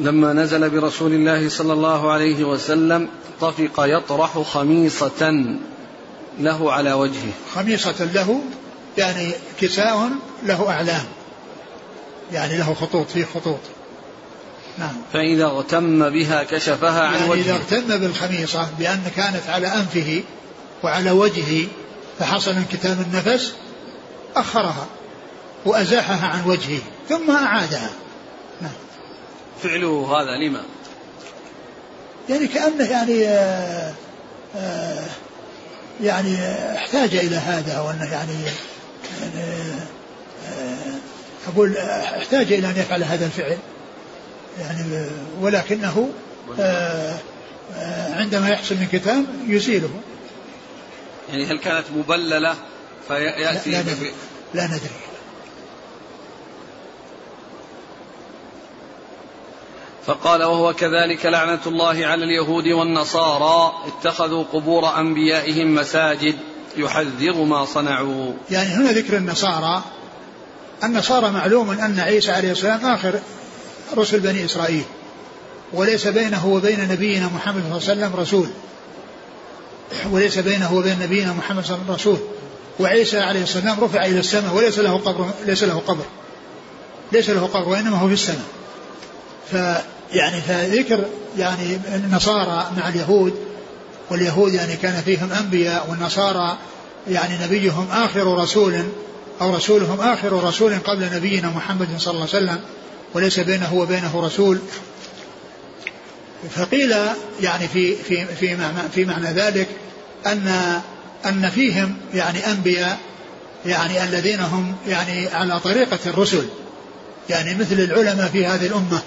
لما نزل برسول الله صلى الله عليه وسلم طفق يطرح خميصة له على وجهه. خميصة له يعني كساء له أعلام. يعني له خطوط فيه خطوط. نعم. فإذا اغتم بها كشفها عن يعني وجهه. إذا اغتم بالخميصة بأن كانت على أنفه وعلى وجهه فحصل انكتام النفس أخرها وأزاحها عن وجهه ثم أعادها. نعم. فعله هذا لما يعني كأنه يعني آآ آه، آآ آه، يعني احتاج إلى هذا وأنه يعني, يعني آه، أقول احتاج إلى أن يفعل هذا الفعل يعني ولكنه عندما يحصل من كتاب يزيله يعني هل كانت مبللة فيأتي لا, لا, ندري لا ندري فقال وهو كذلك لعنة الله على اليهود والنصارى اتخذوا قبور أنبيائهم مساجد يحذر ما صنعوا. يعني هنا ذكر النصارى. النصارى معلوم أن عيسى عليه السلام آخر رسل بني إسرائيل وليس بينه وبين نبينا محمد صلى الله عليه وسلم رسول. وليس بينه وبين نبينا محمد صلى الله عليه وسلم رسول. وعيسى عليه السلام رفع إلى السماء وليس له قبر ليس له قبر. ليس له قبر وإنما هو في السماء. فيعني فذكر يعني النصارى مع اليهود واليهود يعني كان فيهم أنبياء والنصارى يعني نبيهم آخر رسول أو رسولهم آخر رسول قبل نبينا محمد صلى الله عليه وسلم وليس بينه وبينه رسول. فقيل يعني في في في معنى, في معنى ذلك ان أن فيهم يعني أنبياء يعني الذين هم يعني على طريقة الرسل يعني مثل العلماء في هذه الأمة.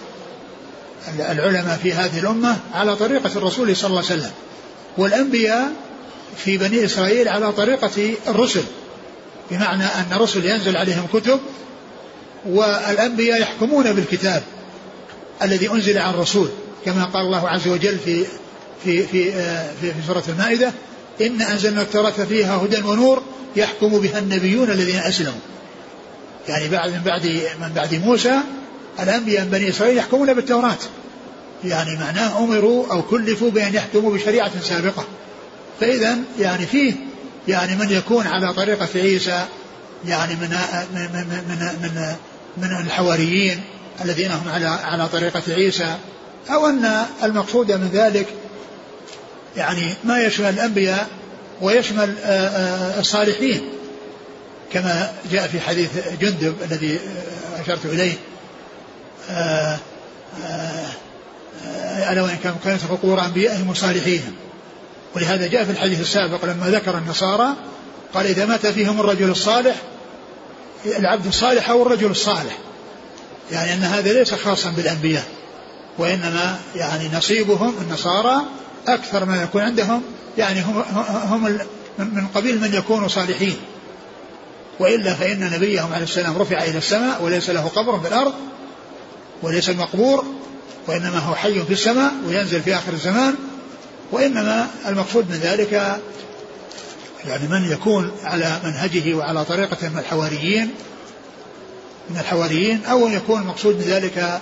العلماء في هذه الأمة على طريقة الرسول صلى الله عليه وسلم والأنبياء في بني إسرائيل على طريقة الرسل بمعنى أن الرسل ينزل عليهم كتب والأنبياء يحكمون بالكتاب الذي أنزل على الرسول كما قال الله عز وجل في في في في, في سورة المائدة إن أنزلنا التوراة فيها هدى ونور يحكم بها النبيون الذين أسلموا. يعني بعد من بعد من بعد موسى الأنبياء من بني إسرائيل يحكمون بالتوراة. يعني معناه أمروا أو كلفوا بأن يحكموا بشريعة سابقة. فإذا يعني فيه يعني من يكون على طريقة عيسى يعني من من من من, من الحواريين الذين هم على على طريقة عيسى. أو أن المقصود من ذلك يعني ما يشمل الأنبياء ويشمل الصالحين. كما جاء في حديث جندب الذي أشرت إليه. ألا وإن كان كانت قبور أنبيائهم وصالحيهم. ولهذا جاء في الحديث السابق لما ذكر النصارى قال إذا مات فيهم الرجل الصالح العبد الصالح أو الرجل الصالح. يعني أن هذا ليس خاصا بالأنبياء وإنما يعني نصيبهم النصارى أكثر ما يكون عندهم. يعني هم, هم من قبيل من يكونوا صالحين. وإلا فإن نبيهم عليه السلام رفع إلى السماء وليس له قبر في الأرض. وليس المقبور وإنما هو حي في السماء وينزل في آخر الزمان وإنما المقصود من ذلك يعني من يكون على منهجه وعلى طريقة من الحواريين من الحواريين أو يكون المقصود من ذلك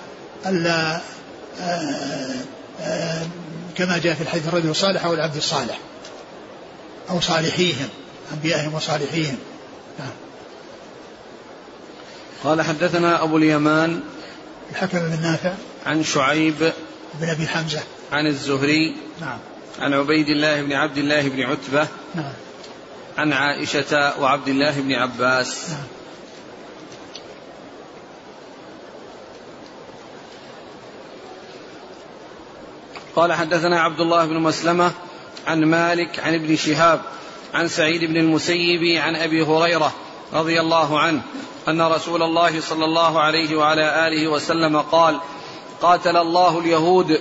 كما جاء في الحديث الرجل الصالح أو العبد الصالح أو صالحيهم أنبيائهم وصالحيهم نعم. قال حدثنا أبو اليمان الحكم بن نافع عن شعيب بن أبي حمزة. عن الزهري نعم. عن عبيد الله بن عبد الله بن عتبة نعم. عن عائشة وعبد الله بن عباس. نعم. قال حدثنا عبد الله بن مسلمة عن مالك عن ابن شهاب عن سعيد بن المسيب عن أبي هريرة رضي الله عنه أن رسول الله صلى الله عليه وعلى آله وسلم قال قاتل الله اليهود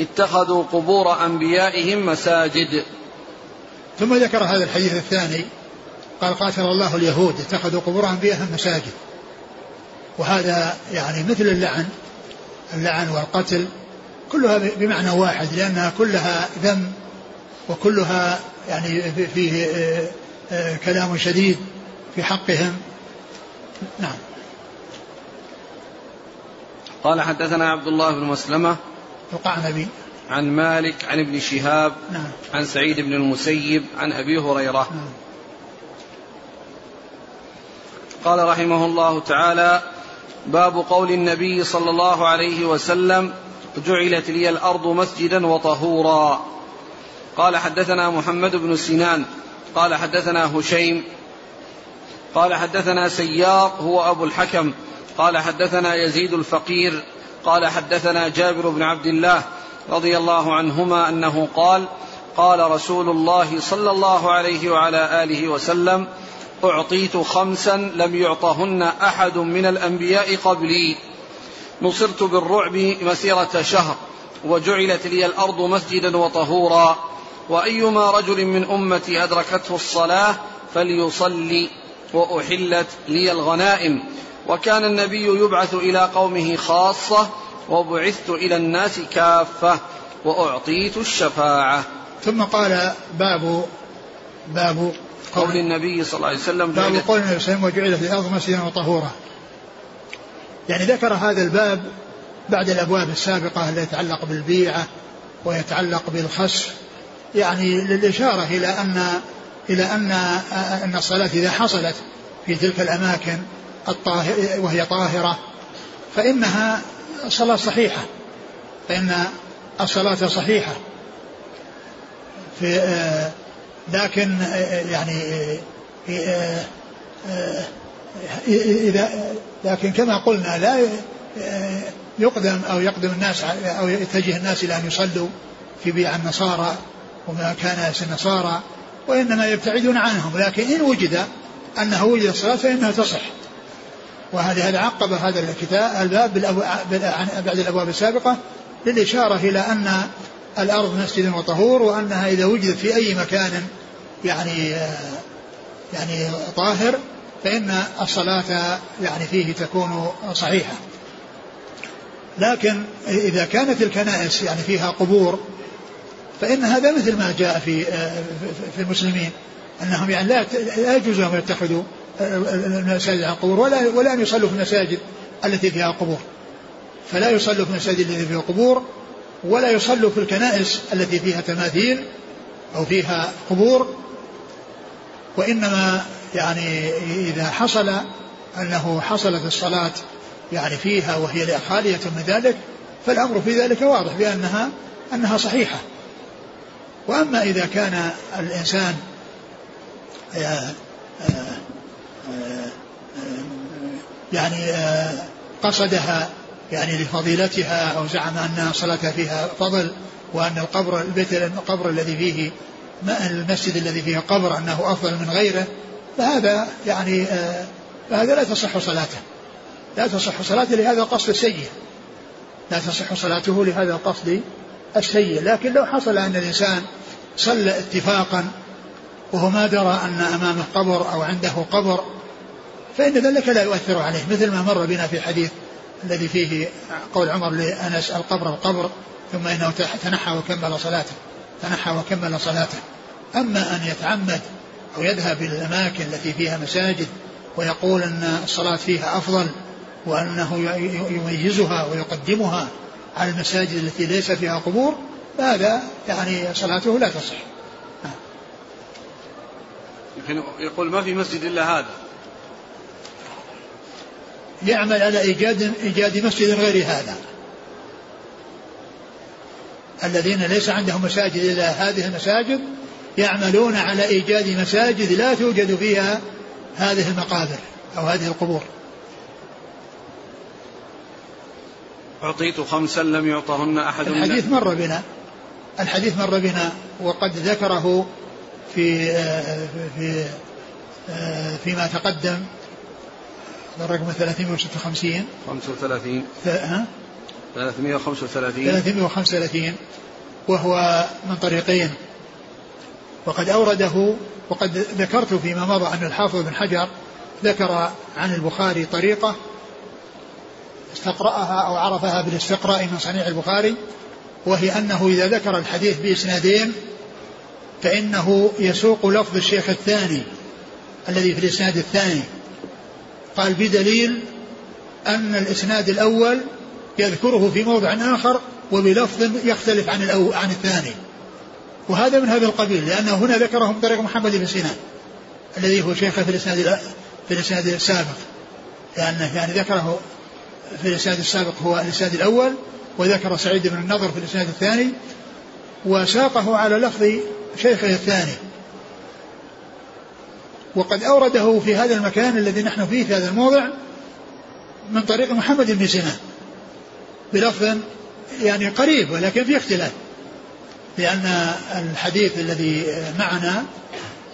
اتخذوا قبور أنبيائهم مساجد. ثم ذكر هذا الحديث الثاني قال قاتل الله اليهود اتخذوا قبور أنبيائهم مساجد. وهذا يعني مثل اللعن اللعن والقتل كلها بمعنى واحد لأنها كلها ذم وكلها يعني فيه آه، آه، كلام شديد. في حقهم. نعم. قال حدثنا عبد الله بن مسلمة القعنبي عن مالك عن ابن شهاب نعم. عن سعيد بن المسيب عن أبي هريرة. نعم. قال رحمه الله تعالى باب قول النبي صلى الله عليه وسلم جعلت لي الأرض مسجدا وطهورا. قال حدثنا محمد بن سنان قال حدثنا هشيم قال حدثنا سيار هو أبو الحكم. قال حدثنا يزيد الفقير. قال حدثنا جابر بن عبد الله رضي الله عنهما أنه قال قال رسول الله صلى الله عليه وعلى آله وسلم أعطيت خمسا لم يعطهن أحد من الأنبياء قبلي. نصرت بالرعب مسيرة شهر وجعلت لي الأرض مسجدا وطهورا. وأيما رجل من أمتي أدركته الصلاة فليصلي. وأحلت لي الغنائم. وكان النبي يبعث إلى قومه خاصة وبعثت إلى الناس كافة وأعطيت الشفاعة. ثم قال باب باب قول النبي صلى الله عليه وسلم باب قول النبي صلى الله عليه وسلم وجعلت الأرض مسجدا وطهورا. يعني ذكر هذا الباب بعد الأبواب السابقة التي تتعلق بالبيعة ويتعلق بالخسف. يعني للإشارة إلى أن إلى ان أن الصلاة إذا حصلت في تلك الأماكن الطاهر وهي طاهرة فإنها صلاة صحيحة. فإن الصلاة صحيحة. في آه لكن يعني إذا لكن كما قلنا لا يقدم أو يقدم الناس أو يتجه الناس إلى أن يصلوا في بيع النصارى وما كان النصارى. وإنما يبتعدون عنهم لكن إن وجد أنه وجد الصلاة فإنها تصح. وهذا هذا عقب هذا الكتاب الباب بعد الأبواب السابقة للإشارة إلى أن الأرض مسجد وطهور وأنها إذا وجدت في أي مكان يعني يعني طاهر فإن الصلاة يعني فيه تكون صحيحة. لكن إذا كانت الكنائس يعني فيها قبور فإن هذا مثل ما جاء في في المسلمين أنهم يعني لا لا يجوز لهم يتخذوا المساجد عن قبور ولا ولا أن يصلوا في المساجد التي فيها قبور فلا يصلوا في المساجد التي فيها قبور ولا يصلوا في الكنائس التي فيها تماثيل أو فيها قبور. وإنما يعني إذا حصل أنه حصلت الصلاة يعني فيها وهي خالية من ذلك فالأمر في ذلك واضح بأنها أنها صحيحة. وأما إذا كان الإنسان آه، آه، آه، يعني قصدها يعني لفضيلتها أو زعم أن صلاتها فيها فضل وأن القبر البيت القبر الذي فيه المسجد الذي فيه قبر أنه أفضل من غيره فهذا يعني فهذا لا تصح صلاته. لا تصح صلاته لهذا القصد السيء. لا تصح صلاته لهذا القصد السيء. لكن لو حصل أن الإنسان صلى اتفاقا وهو ما درى أن أمامه قبر أو عنده قبر فإن ذلك لا يؤثر عليه مثل ما مر بنا في حديث الذي فيه قول عمر لأنس القبر القبر ثم إنه تنحى وكمل صلاته تنحى وكمل صلاته. أما أن يتعمد أو يذهب إلى الأماكن التي فيها مساجد ويقول أن الصلاة فيها أفضل وأنه يميزها ويقدمها على المساجد التي ليس فيها قبور فهذا يعني صلاته لا تصح. يقول ما في مسجد إلا هذا. يعمل على إيجاد إيجاد مسجد غير هذا. الذين ليس عندهم مساجد إلا هذه المساجد يعملون على إيجاد مساجد لا توجد فيها هذه المقابر أو هذه القبور. أعطيت خمسا لم يعطهن أحد الحديث مر بنا. الحديث مر بنا وقد ذكره في في فيما تقدم. الرقم 356 35 ها؟ 335 335 وهو من طريقين. وقد أورده وقد ذكرت فيما مضى أن الحافظ بن حجر ذكر عن البخاري طريقة استقرأها أو عرفها بالاستقراء من صنيع البخاري وهي أنه إذا ذكر الحديث بإسنادين فإنه يسوق لفظ الشيخ الثاني الذي في الإسناد الثاني. قال بدليل أن الإسناد الأول يذكره في موضع آخر وبلفظ يختلف عن عن الثاني. وهذا من هذا القبيل لأنه هنا ذكره من طريق محمد بن سنان الذي هو شيخه في الإسناد في الإسناد السابق. لأنه يعني ذكره في الإسناد السابق هو الإسناد الأول وذكر سعيد بن النضر في الإسناد الثاني وساقه على لفظ شيخه الثاني. وقد أورده في هذا المكان الذي نحن فيه في هذا الموضع من طريق محمد بن سنان. بلفظ يعني قريب ولكن في اختلاف. لأن الحديث الذي معنا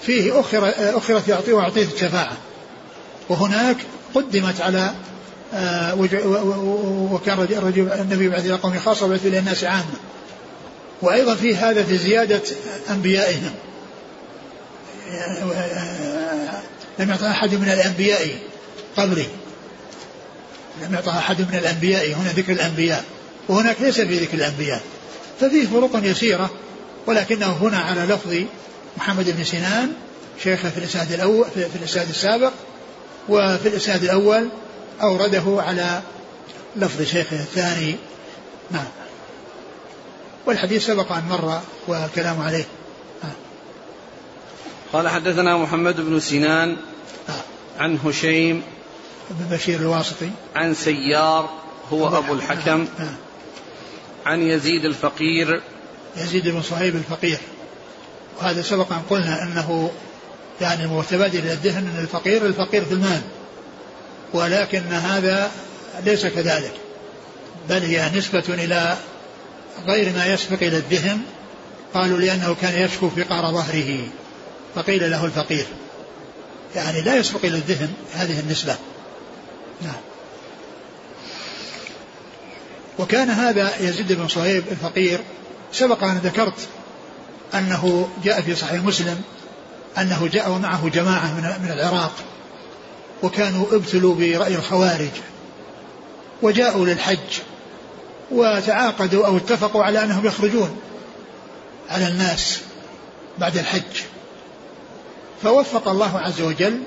فيه أخر أخرت يعطيه وأعطيت الشفاعة. وهناك قدمت على وكان الرجل النبي بعد إلى قوم خاصة وبعث إلى الناس عامة. وأيضا في هذا في زيادة أنبيائهم. لم يعطى أحد من الأنبياء قبلي لم يعطى أحد من الأنبياء. هنا ذكر الأنبياء. وهناك ليس في ذكر الأنبياء. ففيه فروق يسيرة ولكنه هنا على لفظ محمد بن سنان شيخه في الإسناد الأول في الإسناد السابق وفي الإسناد الأول أورده على لفظ شيخه الثاني. نعم. والحديث سبق أن مر والكلام عليه. نعم. قال حدثنا محمد بن سنان نعم. عن هشيم بن بشير الواسطي. عن سيار هو أبو الحكم. نعم. عن يزيد الفقير. يزيد بن صهيب الفقير. وهذا سبق أن قلنا أنه يعني المتبادل إلى الذهن أن الفقير الفقير في المال. ولكن هذا ليس كذلك بل هي نسبة إلى غير ما يسبق إلى الذهن قالوا لأنه كان يشكو فقار ظهره فقيل له الفقير. يعني لا يسبق إلى الذهن هذه النسبة. نعم. وكان هذا يزيد بن صهيب الفقير سبق أن ذكرت أنه جاء في صحيح مسلم أنه جاء ومعه جماعة من العراق وكانوا ابتلوا برأي الخوارج وجاءوا للحج وتعاقدوا أو اتفقوا على أنهم يخرجون على الناس بعد الحج. فوفق الله عز وجل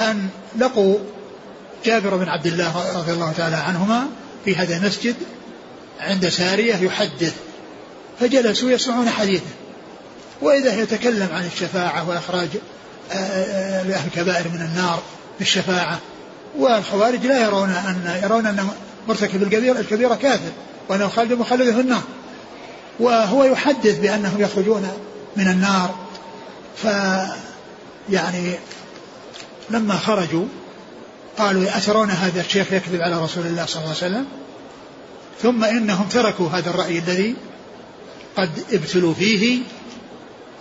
أن لقوا جابر بن عبد الله رضي الله تعالى عنهما في هذا المسجد عند سارية يحدث فجلسوا يسمعون حديثه. وإذا يتكلم عن الشفاعة وإخراج آه، آه، أهل الكبائر من النار بالشفاعة والخوارج لا يرون أن يرون أن مرتكب الكبيرة الكبيرة كافر وأنه خالد مخلد في النار. وهو يحدث بأنهم يخرجون من النار. ف يعني لما خرجوا قالوا أترون هذا الشيخ يكذب على رسول الله صلى الله عليه وسلم؟ ثم إنهم تركوا هذا الرأي الذي قد ابتلوا فيه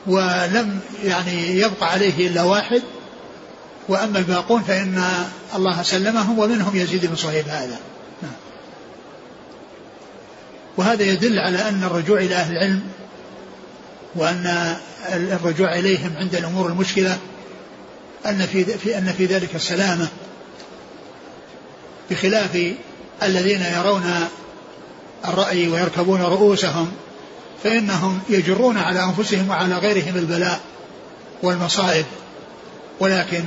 ولم يعني يبقى عليه إلا واحد وأما الباقون فإن الله سلمهم ومنهم يزيد بن صهيب هذا. وهذا يدل على أن الرجوع إلى أهل العلم وأن الرجوع إليهم عند الأمور المشكلة أن في, في أن في ذلك السلامة بخلاف الذين يرون الرأي ويركبون رؤوسهم فإنهم يجرون على أنفسهم وعلى غيرهم البلاء والمصائب ولكن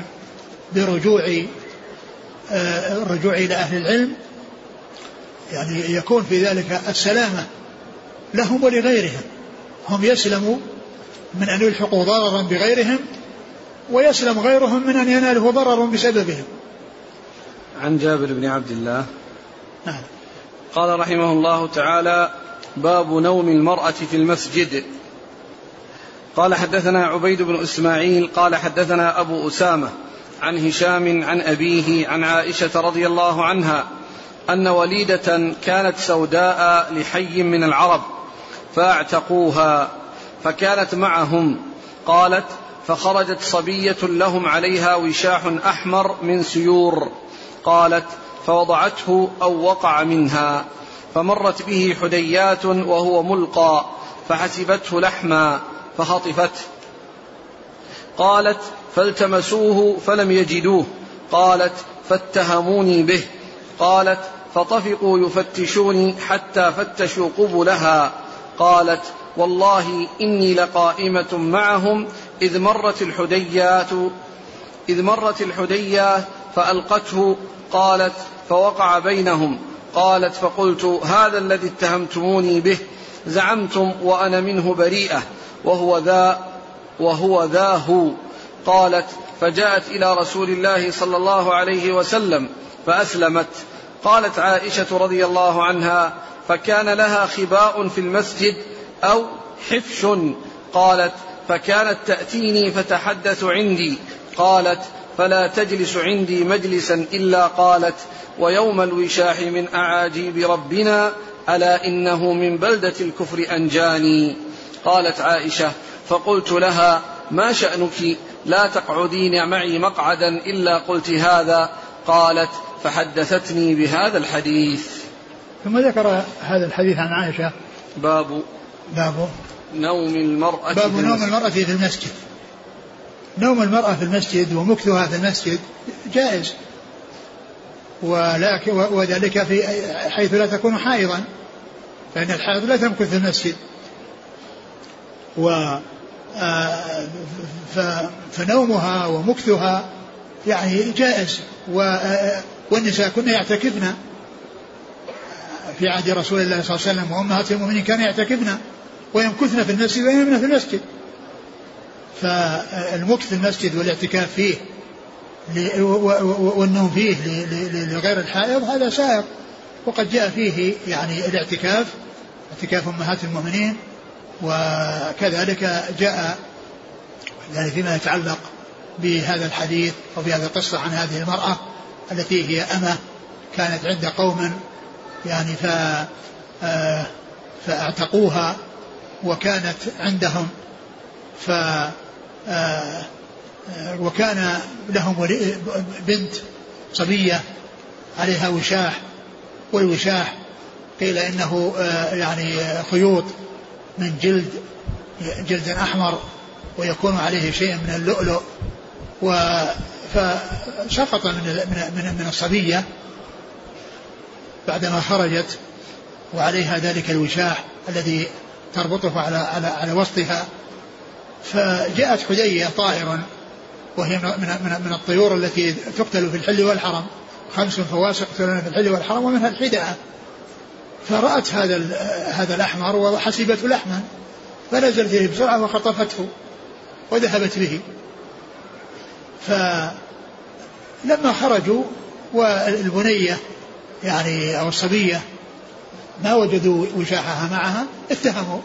برجوع آه، الرجوع إلى أهل العلم يعني يكون في ذلك السلامة لهم ولغيرهم. هم يسلموا من أن يلحقوا ضررا بغيرهم ويسلم غيرهم من أن يناله ضرر بسببهم. عن جابر بن عبد الله. نعم. قال رحمه الله تعالى باب نوم المرأة في المسجد. قال حدثنا عبيد بن إسماعيل قال حدثنا أبو أسامة عن هشام عن أبيه عن عائشة رضي الله عنها أن وليدة كانت سوداء لحي من العرب فاعتقوها فكانت معهم. قالت فخرجت صبية لهم عليها وشاح أحمر من سيور. قالت فوضعته أو وقع منها. فمرت به حديات وهو ملقى فحسبته لحما فخطفته. قالت فالتمسوه فلم يجدوه. قالت فاتهموني به. قالت فطفقوا يفتشوني حتى فتشوا قبلها. قالت والله إني لقائمة معهم إذ مرت الحديات إذ مرت الحديات فألقته. قالت فوقع بينهم. قالت فقلت هذا الذي اتهمتموني به. زعمتم وأنا منه بريئة. وهو ذا وهو ذا هو. قالت فجاءت إلى رسول الله صلى الله عليه وسلم فأسلمت. قالت عائشة رضي الله عنها فكان لها خباء في المسجد أو حفش. قالت فكانت تأتيني فتحدث عندي. قالت فلا تجلس عندي مجلسا إلا قالت ويوم الوشاح من أعاجيب ربنا ألا إنه من بلدة الكفر أنجاني. قالت عائشة فقلت لها ما شأنك؟ لا تقعدين معي مقعدا إلا قلت هذا. قالت فحدثتني بهذا الحديث. ثم ذكر هذا الحديث عن عائشة. باب باب نوم المرأة باب في نوم المسجد. المرأة في المسجد. نوم المرأة في المسجد ومكثها في المسجد جائز. ولكن وذلك في حيث لا تكون حائضا. فإن الحائض لا تمكث في المسجد. و فنومها ومكثها يعني جائز والنساء كن يعتكفن في عهد رسول الله صلى الله عليه وسلم وأمهات المؤمنين كانوا يعتكفن ويمكثن في المسجد وينامن في المسجد. فالمكث في المسجد والاعتكاف فيه والنوم فيه لغير الحائض هذا سائر وقد جاء فيه يعني الاعتكاف اعتكاف أمهات المؤمنين وكذلك جاء يعني فيما يتعلق بهذا الحديث وبهذه القصة عن هذه المرأة التي هي أمة كانت عند قوم يعني ف آه، فاعتقوها وكانت عندهم ف آه، آه، وكان لهم بنت صبية عليها وشاح والوشاح قيل إنه يعني خيوط. من جلد جلد أحمر ويكون عليه شيء من اللؤلؤ و فسقط من من من, الصبية بعدما خرجت وعليها ذلك الوشاح الذي تربطه على على على وسطها. فجاءت حدية طائرا وهي من من من الطيور التي تقتل في الحل والحرم. خمس فواسق يقتلون في الحل والحرم ومنها الحدعة فرأت هذا هذا الأحمر وحسبته لحما فنزلت إليه بسرعة وخطفته وذهبت به. فلما خرجوا والبنية يعني أو الصبية ما وجدوا وشاحها معها اتهموا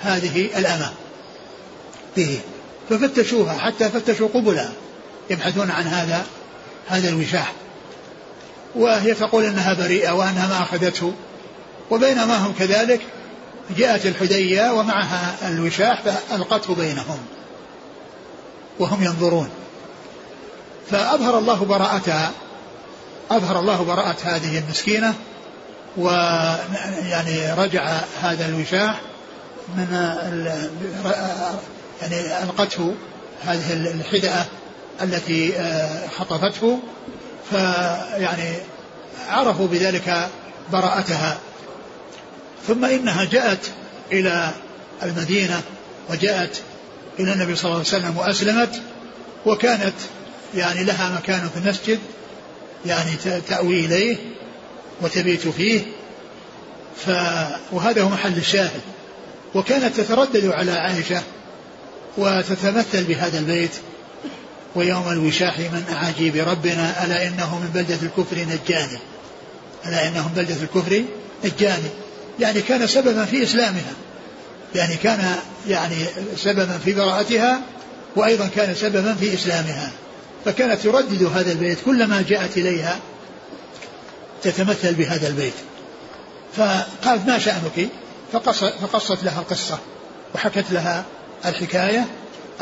هذه الأمة به ففتشوها حتى فتشوا قبلها يبحثون عن هذا هذا الوشاح. وهي تقول إنها بريئة وأنها ما أخذته. وبينما هم كذلك جاءت الحدية ومعها الوشاح فألقته بينهم وهم ينظرون. فأظهر الله براءتها أظهر الله براءة هذه المسكينة ويعني رجع هذا الوشاح من يعني ألقته هذه الحدأة التي آه، خطفته فيعني عرفوا بذلك براءتها. ثم إنها جاءت إلى المدينة وجاءت إلى النبي صلى الله عليه وسلم وأسلمت وكانت يعني لها مكان في المسجد يعني تأوي إليه وتبيت فيه. ف وهذا هو محل الشاهد. وكانت تتردد على عائشة وتتمثل بهذا البيت. ويوم الوشاح من أعاجيب ربنا ألا إنه من بلدة الكفر نجاني. ألا إنه من بلدة الكفر نجاني. يعني كان سببا في إسلامها يعني كان يعني سببا في براءتها وأيضا كان سببا في إسلامها. فكانت تردد هذا البيت كلما جاءت إليها تتمثل بهذا البيت. فقالت ما شأنك؟ فقصت لها القصة وحكت لها الحكاية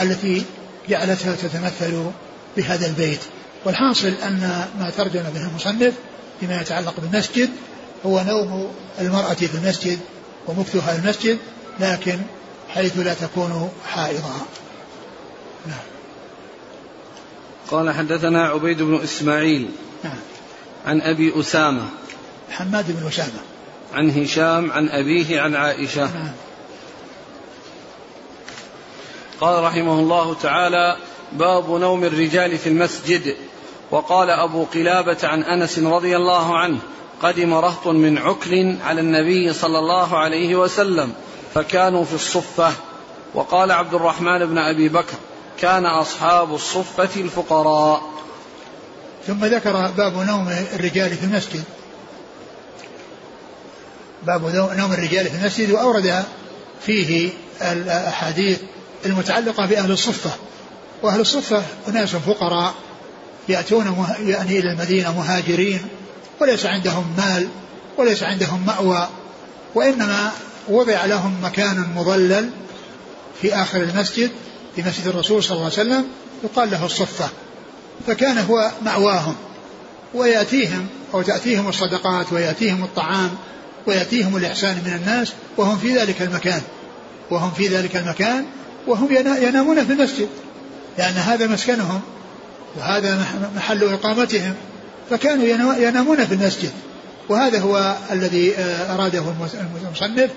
التي جعلتها تتمثل بهذا البيت. والحاصل أن ما ترجم به المصنف فيما يتعلق بالمسجد هو نوم المرأة في المسجد ومكثها في المسجد لكن حيث لا تكون حائضا. نعم. قال حدثنا عبيد بن إسماعيل نعم. عن أبي أسامة حماد بن أسامة. عن هشام عن أبيه عن عائشة. نعم. قال رحمه الله تعالى باب نوم الرجال في المسجد. وقال أبو قلابة عن أنس رضي الله عنه قدم رهط من عكل على النبي صلى الله عليه وسلم فكانوا في الصفة. وقال عبد الرحمن بن أبي بكر كان أصحاب الصفة الفقراء. ثم ذكر باب نوم الرجال في المسجد. باب نوم الرجال في المسجد وأورد فيه الأحاديث المتعلقة بأهل الصفة. وأهل الصفة أناس فقراء يأتون يعني إلى المدينة مهاجرين وليس عندهم مال وليس عندهم مأوى وإنما وضع لهم مكان مظلل في آخر المسجد في مسجد الرسول صلى الله عليه وسلم يقال له الصفة. فكان هو مأواهم. ويأتيهم أو تأتيهم الصدقات ويأتيهم الطعام ويأتيهم الإحسان من الناس وهم في ذلك المكان. وهم في ذلك المكان وهم ينامون في المسجد. لأن هذا مسكنهم وهذا محل إقامتهم. فكانوا ينامون في المسجد. وهذا هو الذي آه، أراده المصنف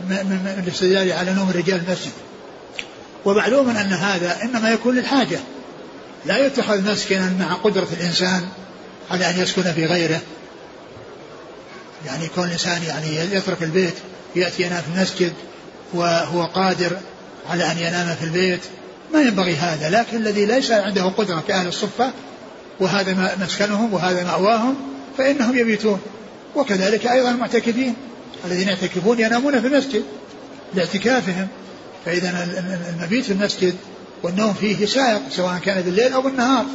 من الاستدلال على نوم الرجال المسجد. ومعلوم أن هذا إنما يكون للحاجة. لا يتخذ مسكنا مع قدرة الإنسان على أن يسكن في غيره. يعني يكون الإنسان يعني يترك البيت يأتي ينام في المسجد وهو قادر على أن ينام في البيت. ما ينبغي هذا. لكن الذي ليس عنده قدرة كأهل الصفة وهذا مسكنهم وهذا مأواهم فإنهم يبيتون. وكذلك أيضا المعتكفين الذين يعتكفون ينامون في المسجد لاعتكافهم. فإذا المبيت في المسجد والنوم فيه سائق سواء كان بالليل أو بالنهار.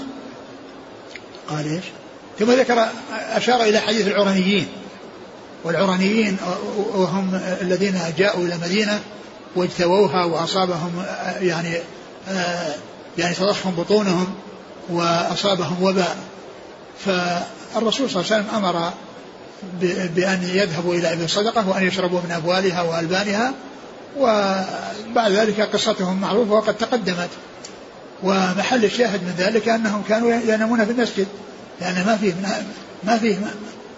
قال إيش؟ ثم ذكر أشار إلى حديث العرنيين والعرنيين وهم الذين جاءوا إلى المدينة واجتووها وأصابهم يعني يعني تضخم بطونهم. وأصابهم وباء. فالرسول صلى الله عليه وسلم أمر بأن يذهبوا إلى إبل الصدقة وأن يشربوا من أبوالها وألبانها وبعد ذلك قصتهم معروفة وقد تقدمت. ومحل الشاهد من ذلك أنهم كانوا ينامون في المسجد. لأن ما فيه ما فيه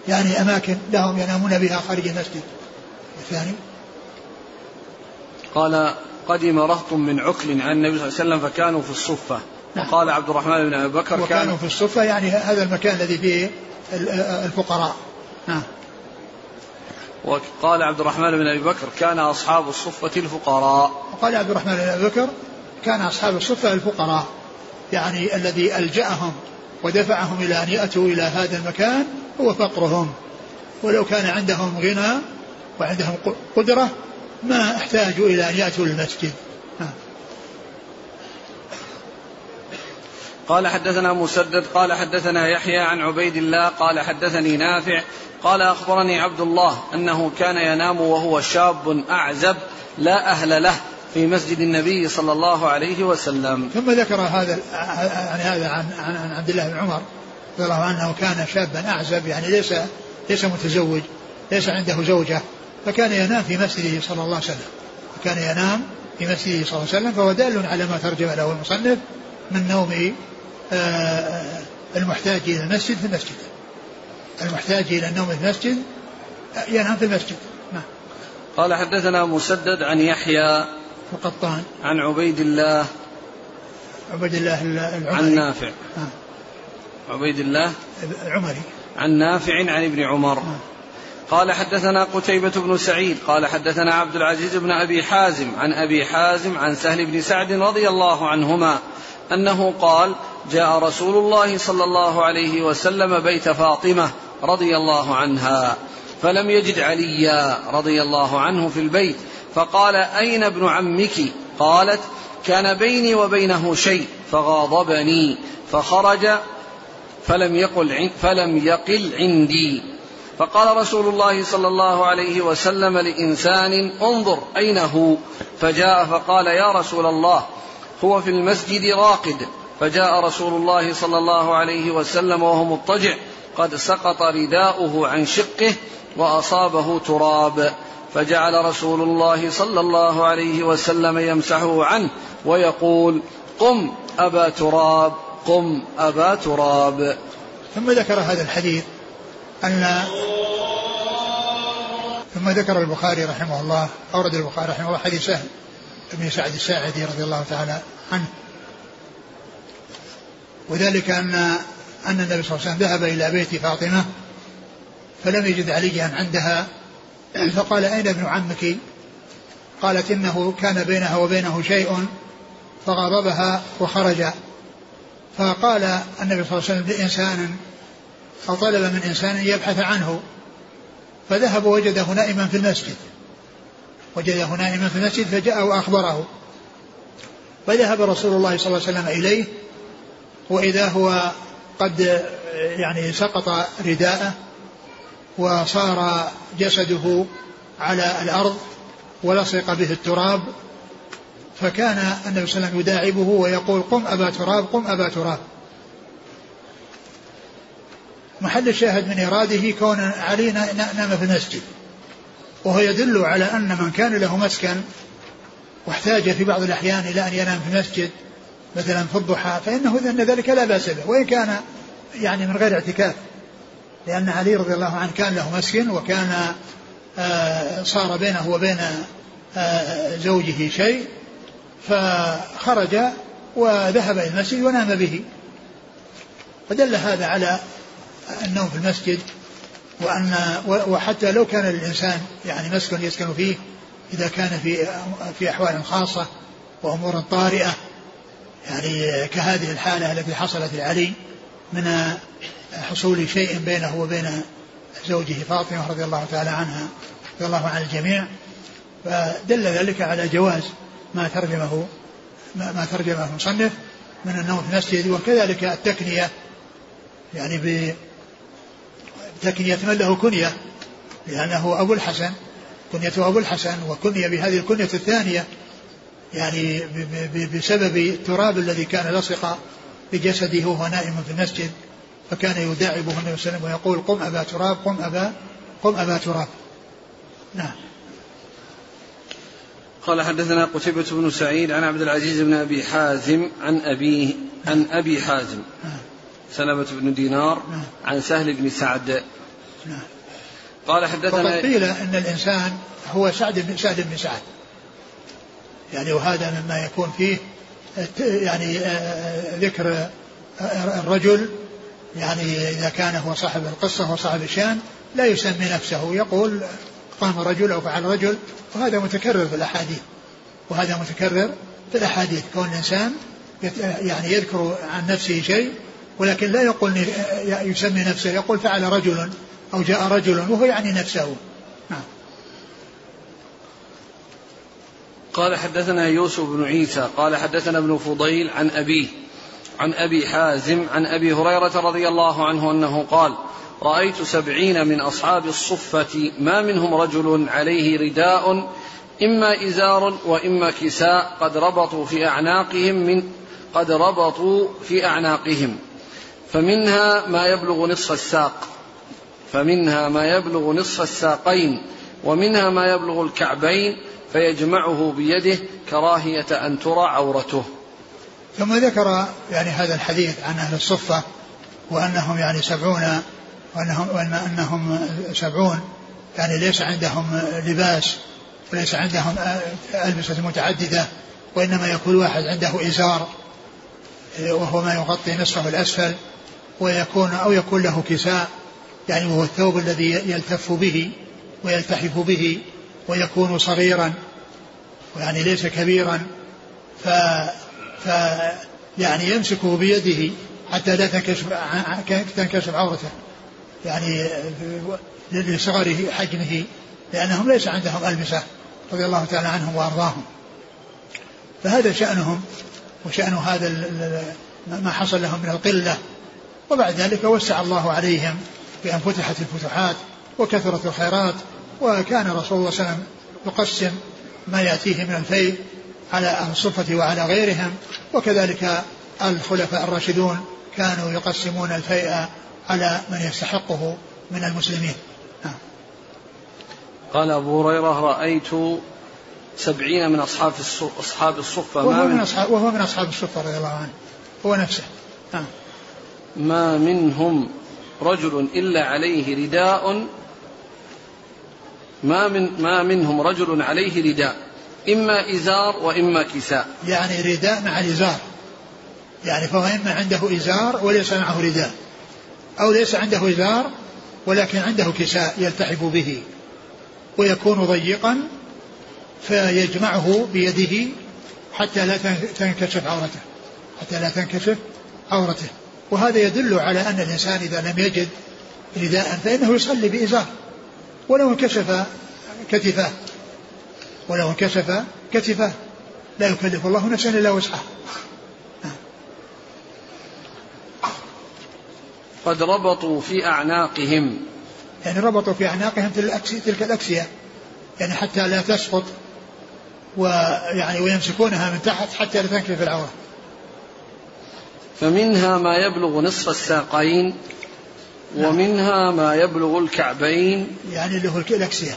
يعني أماكن لهم ينامون بها خارج المسجد. الثاني. قال قدم رهط من عكل عن النبي صلى الله عليه وسلم فكانوا في الصفة. وقال عبد الرحمن بن أبي بكر وكانوا في الصفة يعني هذا المكان الذي فيه الفقراء. نعم وقال عبد الرحمن بن أبي بكر كان أصحاب الصفة الفقراء. وقال عبد الرحمن بن أبي بكر كان أصحاب الصفة الفقراء يعني الذي ألجأهم ودفعهم إلى أن يأتوا إلى هذا المكان هو فقرهم. ولو كان عندهم غنى وعندهم قدرة ما احتاجوا إلى أن يأتوا للمسجد. قال حدثنا مسدد قال حدثنا يحيى عن عبيد الله قال حدثني نافع قال أخبرني عبد الله أنه كان ينام وهو شاب أعزب لا أهل له في مسجد النبي صلى الله عليه وسلم. ثم ذكر هذا يعني هذا عن عن عبد الله بن عمر رضي الله عنه كان شابا أعزب يعني ليس ليس متزوج ليس عنده زوجة فكان ينام في مسجده صلى الله عليه وسلم. كان ينام في مسجده صلى الله عليه وسلم فهو دال على ما ترجم له المصنف من نوم المحتاج إلى المسجد في المسجد. المحتاج إلى النوم في المسجد ينام في المسجد. نعم. قال حدثنا مسدد عن يحيى القطان عن عبيد الله عبيد الله العمري. عن نافع. آه. عبيد الله العمري. عن نافع عن ابن عمر. آه. قال حدثنا قتيبة بن سعيد قال حدثنا عبد العزيز بن أبي حازم عن أبي حازم عن سهل بن سعد رضي الله عنهما أنه قال جاء رسول الله صلى الله عليه وسلم بيت فاطمة رضي الله عنها فلم يجد عليا رضي الله عنه في البيت فقال أين ابن عمك؟ قالت كان بيني وبينه شيء فغاضبني فخرج فلم يقل فلم يقل عندي. فقال رسول الله صلى الله عليه وسلم لإنسان انظر أين هو فجاء فقال يا رسول الله هو في المسجد راقد. فجاء رسول الله صلى الله عليه وسلم وهو مضطجع. قد سقط رداؤه عن شقه وأصابه تراب. فجعل رسول الله صلى الله عليه وسلم يمسحه عنه ويقول قم أبا تراب قم أبا تراب. ثم ذكر هذا الحديث أن ثم ذكر البخاري رحمه الله أورد البخاري رحمه الله حديث سهل بن سعد الساعدي رضي الله تعالى عنه. وذلك أن أن النبي صلى الله عليه وسلم ذهب إلى بيت فاطمة فلم يجد عليا عندها. فقال أين ابن عمك؟ قالت إنه كان بينها وبينه شيء فغضبها وخرج. فقال النبي صلى الله عليه وسلم لإنسان أو طلب من إنسان يبحث عنه. فذهب وجده نائما في المسجد. وجده نائما في المسجد فجاء وأخبره. فذهب رسول الله صلى الله عليه وسلم إليه وإذا هو قد يعني سقط رداءه وصار جسده على الأرض ولصق به التراب فكان النبي صلى الله عليه وسلم يداعبه ويقول قم أبا تراب قم أبا تراب. محل الشاهد من إراده كون علي نام في المسجد وهو يدل على أن من كان له مسكن واحتاج في بعض الأحيان إلى أن ينام في المسجد مثلا في الضحى فإنه أن ذلك لا بأس به. وإن كان يعني من غير اعتكاف لأن علي رضي الله عنه كان له مسكن وكان آه، صار بينه وبين آه، زوجه شيء فخرج وذهب إلى المسجد ونام به. فدل هذا على النوم في المسجد وأن وحتى لو كان للإنسان يعني مسكن يسكن فيه إذا كان في في أحوال خاصة وأمور طارئة يعني كهذه الحالة التي حصلت لعلي من حصول شيء بينه وبين زوجه فاطمة رضي الله تعالى عنها رضي الله عن الجميع. فدل ذلك على جواز ما ترجمه ما ترجمه المصنف من النوم في المسجد وكذلك التكنية يعني بتكنية من له كنية لأنه أبو الحسن كنيته أبو الحسن وكني بهذه الكنية الثانية يعني بسبب التراب الذي كان لصق بجسده وهو نائم في المسجد فكان يداعبه النبي صلى الله عليه وسلم ويقول قم أبا تراب قم أبا قم أبا تراب نعم قال حدثنا قتيبة بن سعيد عن عبد العزيز بن أبي حازم عن أبيه عن أبي حازم نعم. سلمة بن دينار نعم. عن سهل بن سعد نعم. قال حدثنا وقد قيل أن الإنسان هو سعد بن سعد بن سعد يعني وهذا مما يكون فيه يعني آه، آه، ذكر الرجل يعني إذا كان هو صاحب القصة وصاحب الشأن لا يسمي نفسه يقول قام رجل أو فعل رجل وهذا متكرر في الأحاديث وهذا متكرر في الأحاديث. كون الإنسان يعني يذكر عن نفسه شيء ولكن لا يقول يسمي نفسه يقول فعل رجل أو جاء رجل وهو يعني نفسه. قال حدثنا يوسف بن عيسى قال حدثنا ابن فضيل عن أبيه عن أبي حازم عن أبي هريرة رضي الله عنه أنه قال رأيت سبعين من أصحاب الصفة ما منهم رجل عليه رداء إما إزار وإما كساء قد ربطوا في أعناقهم من قد ربطوا في أعناقهم فمنها ما يبلغ نصف الساق فمنها ما يبلغ نصف الساقين ومنها ما يبلغ الكعبين فيجمعه بيده كراهية أن ترى عورته. ثم ذكر يعني هذا الحديث عن أهل الصفة وأنهم يعني سبعون وأنهم, وأنهم سبعون. يعني ليس عندهم لباس وليس عندهم ألبسة متعددة وإنما يكون واحد عنده إزار وهو ما يغطي نصفه الأسفل ويكون أو يكون له كساء يعني وهو الثوب الذي يلتف به ويلتحف به. ويكون صغيرا يعني ليس كبيرا ف ف يعني يمسكه بيده حتى لا تنكشف تنكشف عورته يعني لصغر حجمه لأنهم ليس عندهم ألبسة رضي الله تعالى عنهم وأرضاهم. فهذا شأنهم وشأن هذا ما حصل لهم من القلة. وبعد ذلك وسع الله عليهم بأن فتحت الفتوحات وكثرة الخيرات وكان رسول الله صلى الله عليه وسلم يقسم ما يأتيه من الفيء على أهل الصفة وعلى غيرهم وكذلك الخلفاء الراشدون كانوا يقسمون الفيء على من يستحقه من المسلمين نعم. قال أبو هريرة رأيت سبعين من أصحاب أصحاب الصفة وهو من أصحاب وهو من أصحاب الصفة رضي الله عنه هو نفسه نعم. ما منهم رجل إلا عليه رداء ما من ما منهم رجل عليه رداء إما إزار وإما كساء. يعني رداء مع الإزار. يعني فهو إما عنده إزار وليس معه رداء أو ليس عنده إزار ولكن عنده كساء يلتحف به ويكون ضيقا فيجمعه بيده حتى لا تنكشف عورته حتى لا تنكشف عورته. وهذا يدل على أن الإنسان إذا لم يجد رداء فإنه يصلي بإزار. ولو انكشف كتفاه. ولو انكشف كتفاه. لا يكلف الله نفسا إلا وسعها. قد ربطوا في أعناقهم. يعني ربطوا في أعناقهم تلك الأكسية. يعني حتى لا تسقط ويعني ويمسكونها من تحت حتى لا تنكشف العورة. فمنها ما يبلغ نصف الساقين. ومنها ما يبلغ الكعبين. يعني هو الأكسية.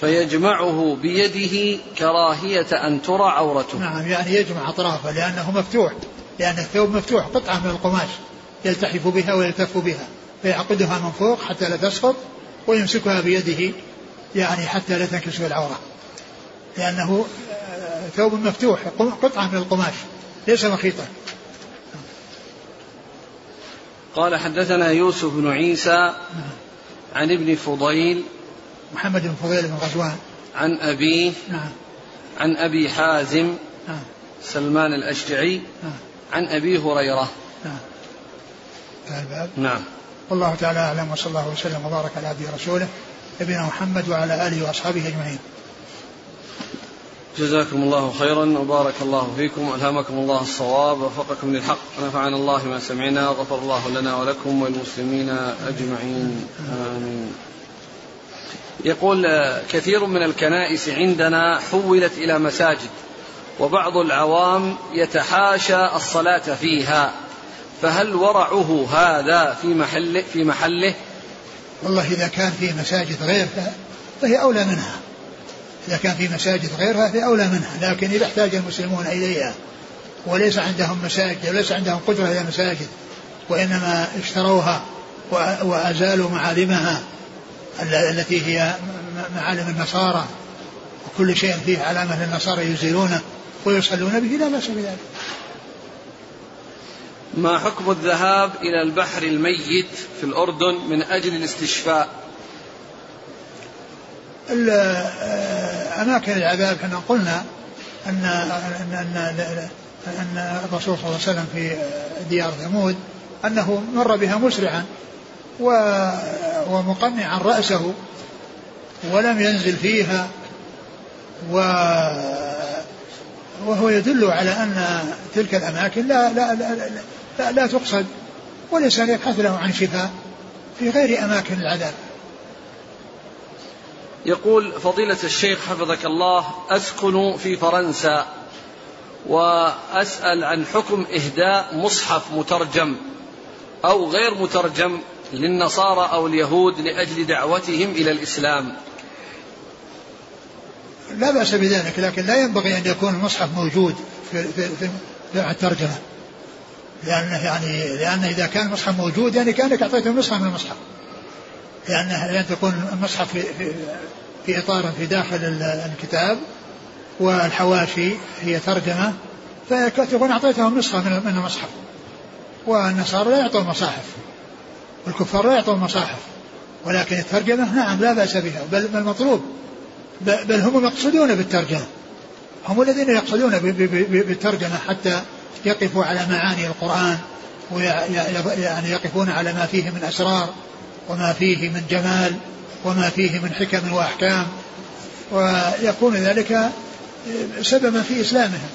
فيجمعه بيده كراهية أن ترى عورته. نعم يعني يجمع أطرافه لأنه مفتوح. لأن الثوب مفتوح قطعة من القماش. يلتحف بها ويلتف بها. فيعقدها من فوق حتى لا تسقط ويمسكها بيده يعني حتى لا تنكشف العورة. لأنه آه، ثوب مفتوح قطعة من القماش. ليس مخيطا قال حدثنا يوسف بن عيسى عن ابن فضيل محمد بن فضيل بن غزوان. عن أبيه نعم. عن أبي حازم نعم. سلمان الأشجعي نعم. عن أبي هريرة. نعم. الباب. نعم. والله تعالى أعلم وصلى الله وسلم وبارك على عبده ورسوله نبينا محمد وعلى آله وأصحابه أجمعين. جزاكم الله خيرا وبارك الله فيكم ألهمكم الله الصواب ووفقكم للحق. ونفعنا الله ما سمعنا غفر الله لنا ولكم وللمسلمين أجمعين. آمين. يقول كثير من الكنائس عندنا حولت إلى مساجد وبعض العوام يتحاشى الصلاة فيها. فهل ورعه هذا في محله في محله؟ والله إذا كان في مساجد غيرها فهي أولى منها. إذا كان في مساجد غيرها فهي أولى منها لكن إذا احتاج المسلمون إليها وليس عندهم مساجد وليس عندهم قدرة على مساجد وإنما اشتروها وأزالوا معالمها التي هي معالم النصارى وكل شيء فيه علامة للنصارى يزيلونه ويصلون به لا بأس بذلك. ما حكم الذهاب إلى البحر الميت في الأردن من أجل الاستشفاء؟ أماكن العذاب إحنا قلنا أن أن أن أن الرسول صلى الله عليه وسلم في ديار ثمود أنه مر بها مسرعا ومقنعا رأسه ولم ينزل فيها و وهو يدل على أن تلك الأماكن لا لا لا, لا, لا تقصد والإنسان يبحث له عن شفاء في غير أماكن العذاب. يقول فضيلة الشيخ حفظك الله أسكن في فرنسا وأسأل عن حكم إهداء مصحف مترجم أو غير مترجم للنصارى أو اليهود لأجل دعوتهم إلى الإسلام. لا بأس بذلك لكن لا ينبغي أن يكون المصحف موجود في, في, في, في الترجمة. لأنه يعني لأن إذا كان المصحف موجود يعني كأنك أعطيته نسخة من المصحف. لأنه لأن تكون المصحف في, في, في إطار في داخل الكتاب والحواشي هي ترجمة فتكون أعطيتهم نسخة من المصحف. والنصارى لا يعطون مصاحف والكفار لا يعطون مصاحف ولكن الترجمة نعم لا بأس بها بل المطلوب بل هم مقصودون بالترجمة. هم الذين يقصدون بالترجمة حتى يقفوا على معاني القرآن ويعني يقفون على ما فيه من أسرار. وما فيه من جمال وما فيه من حكم وأحكام ويكون ذلك سببا في إسلامهم.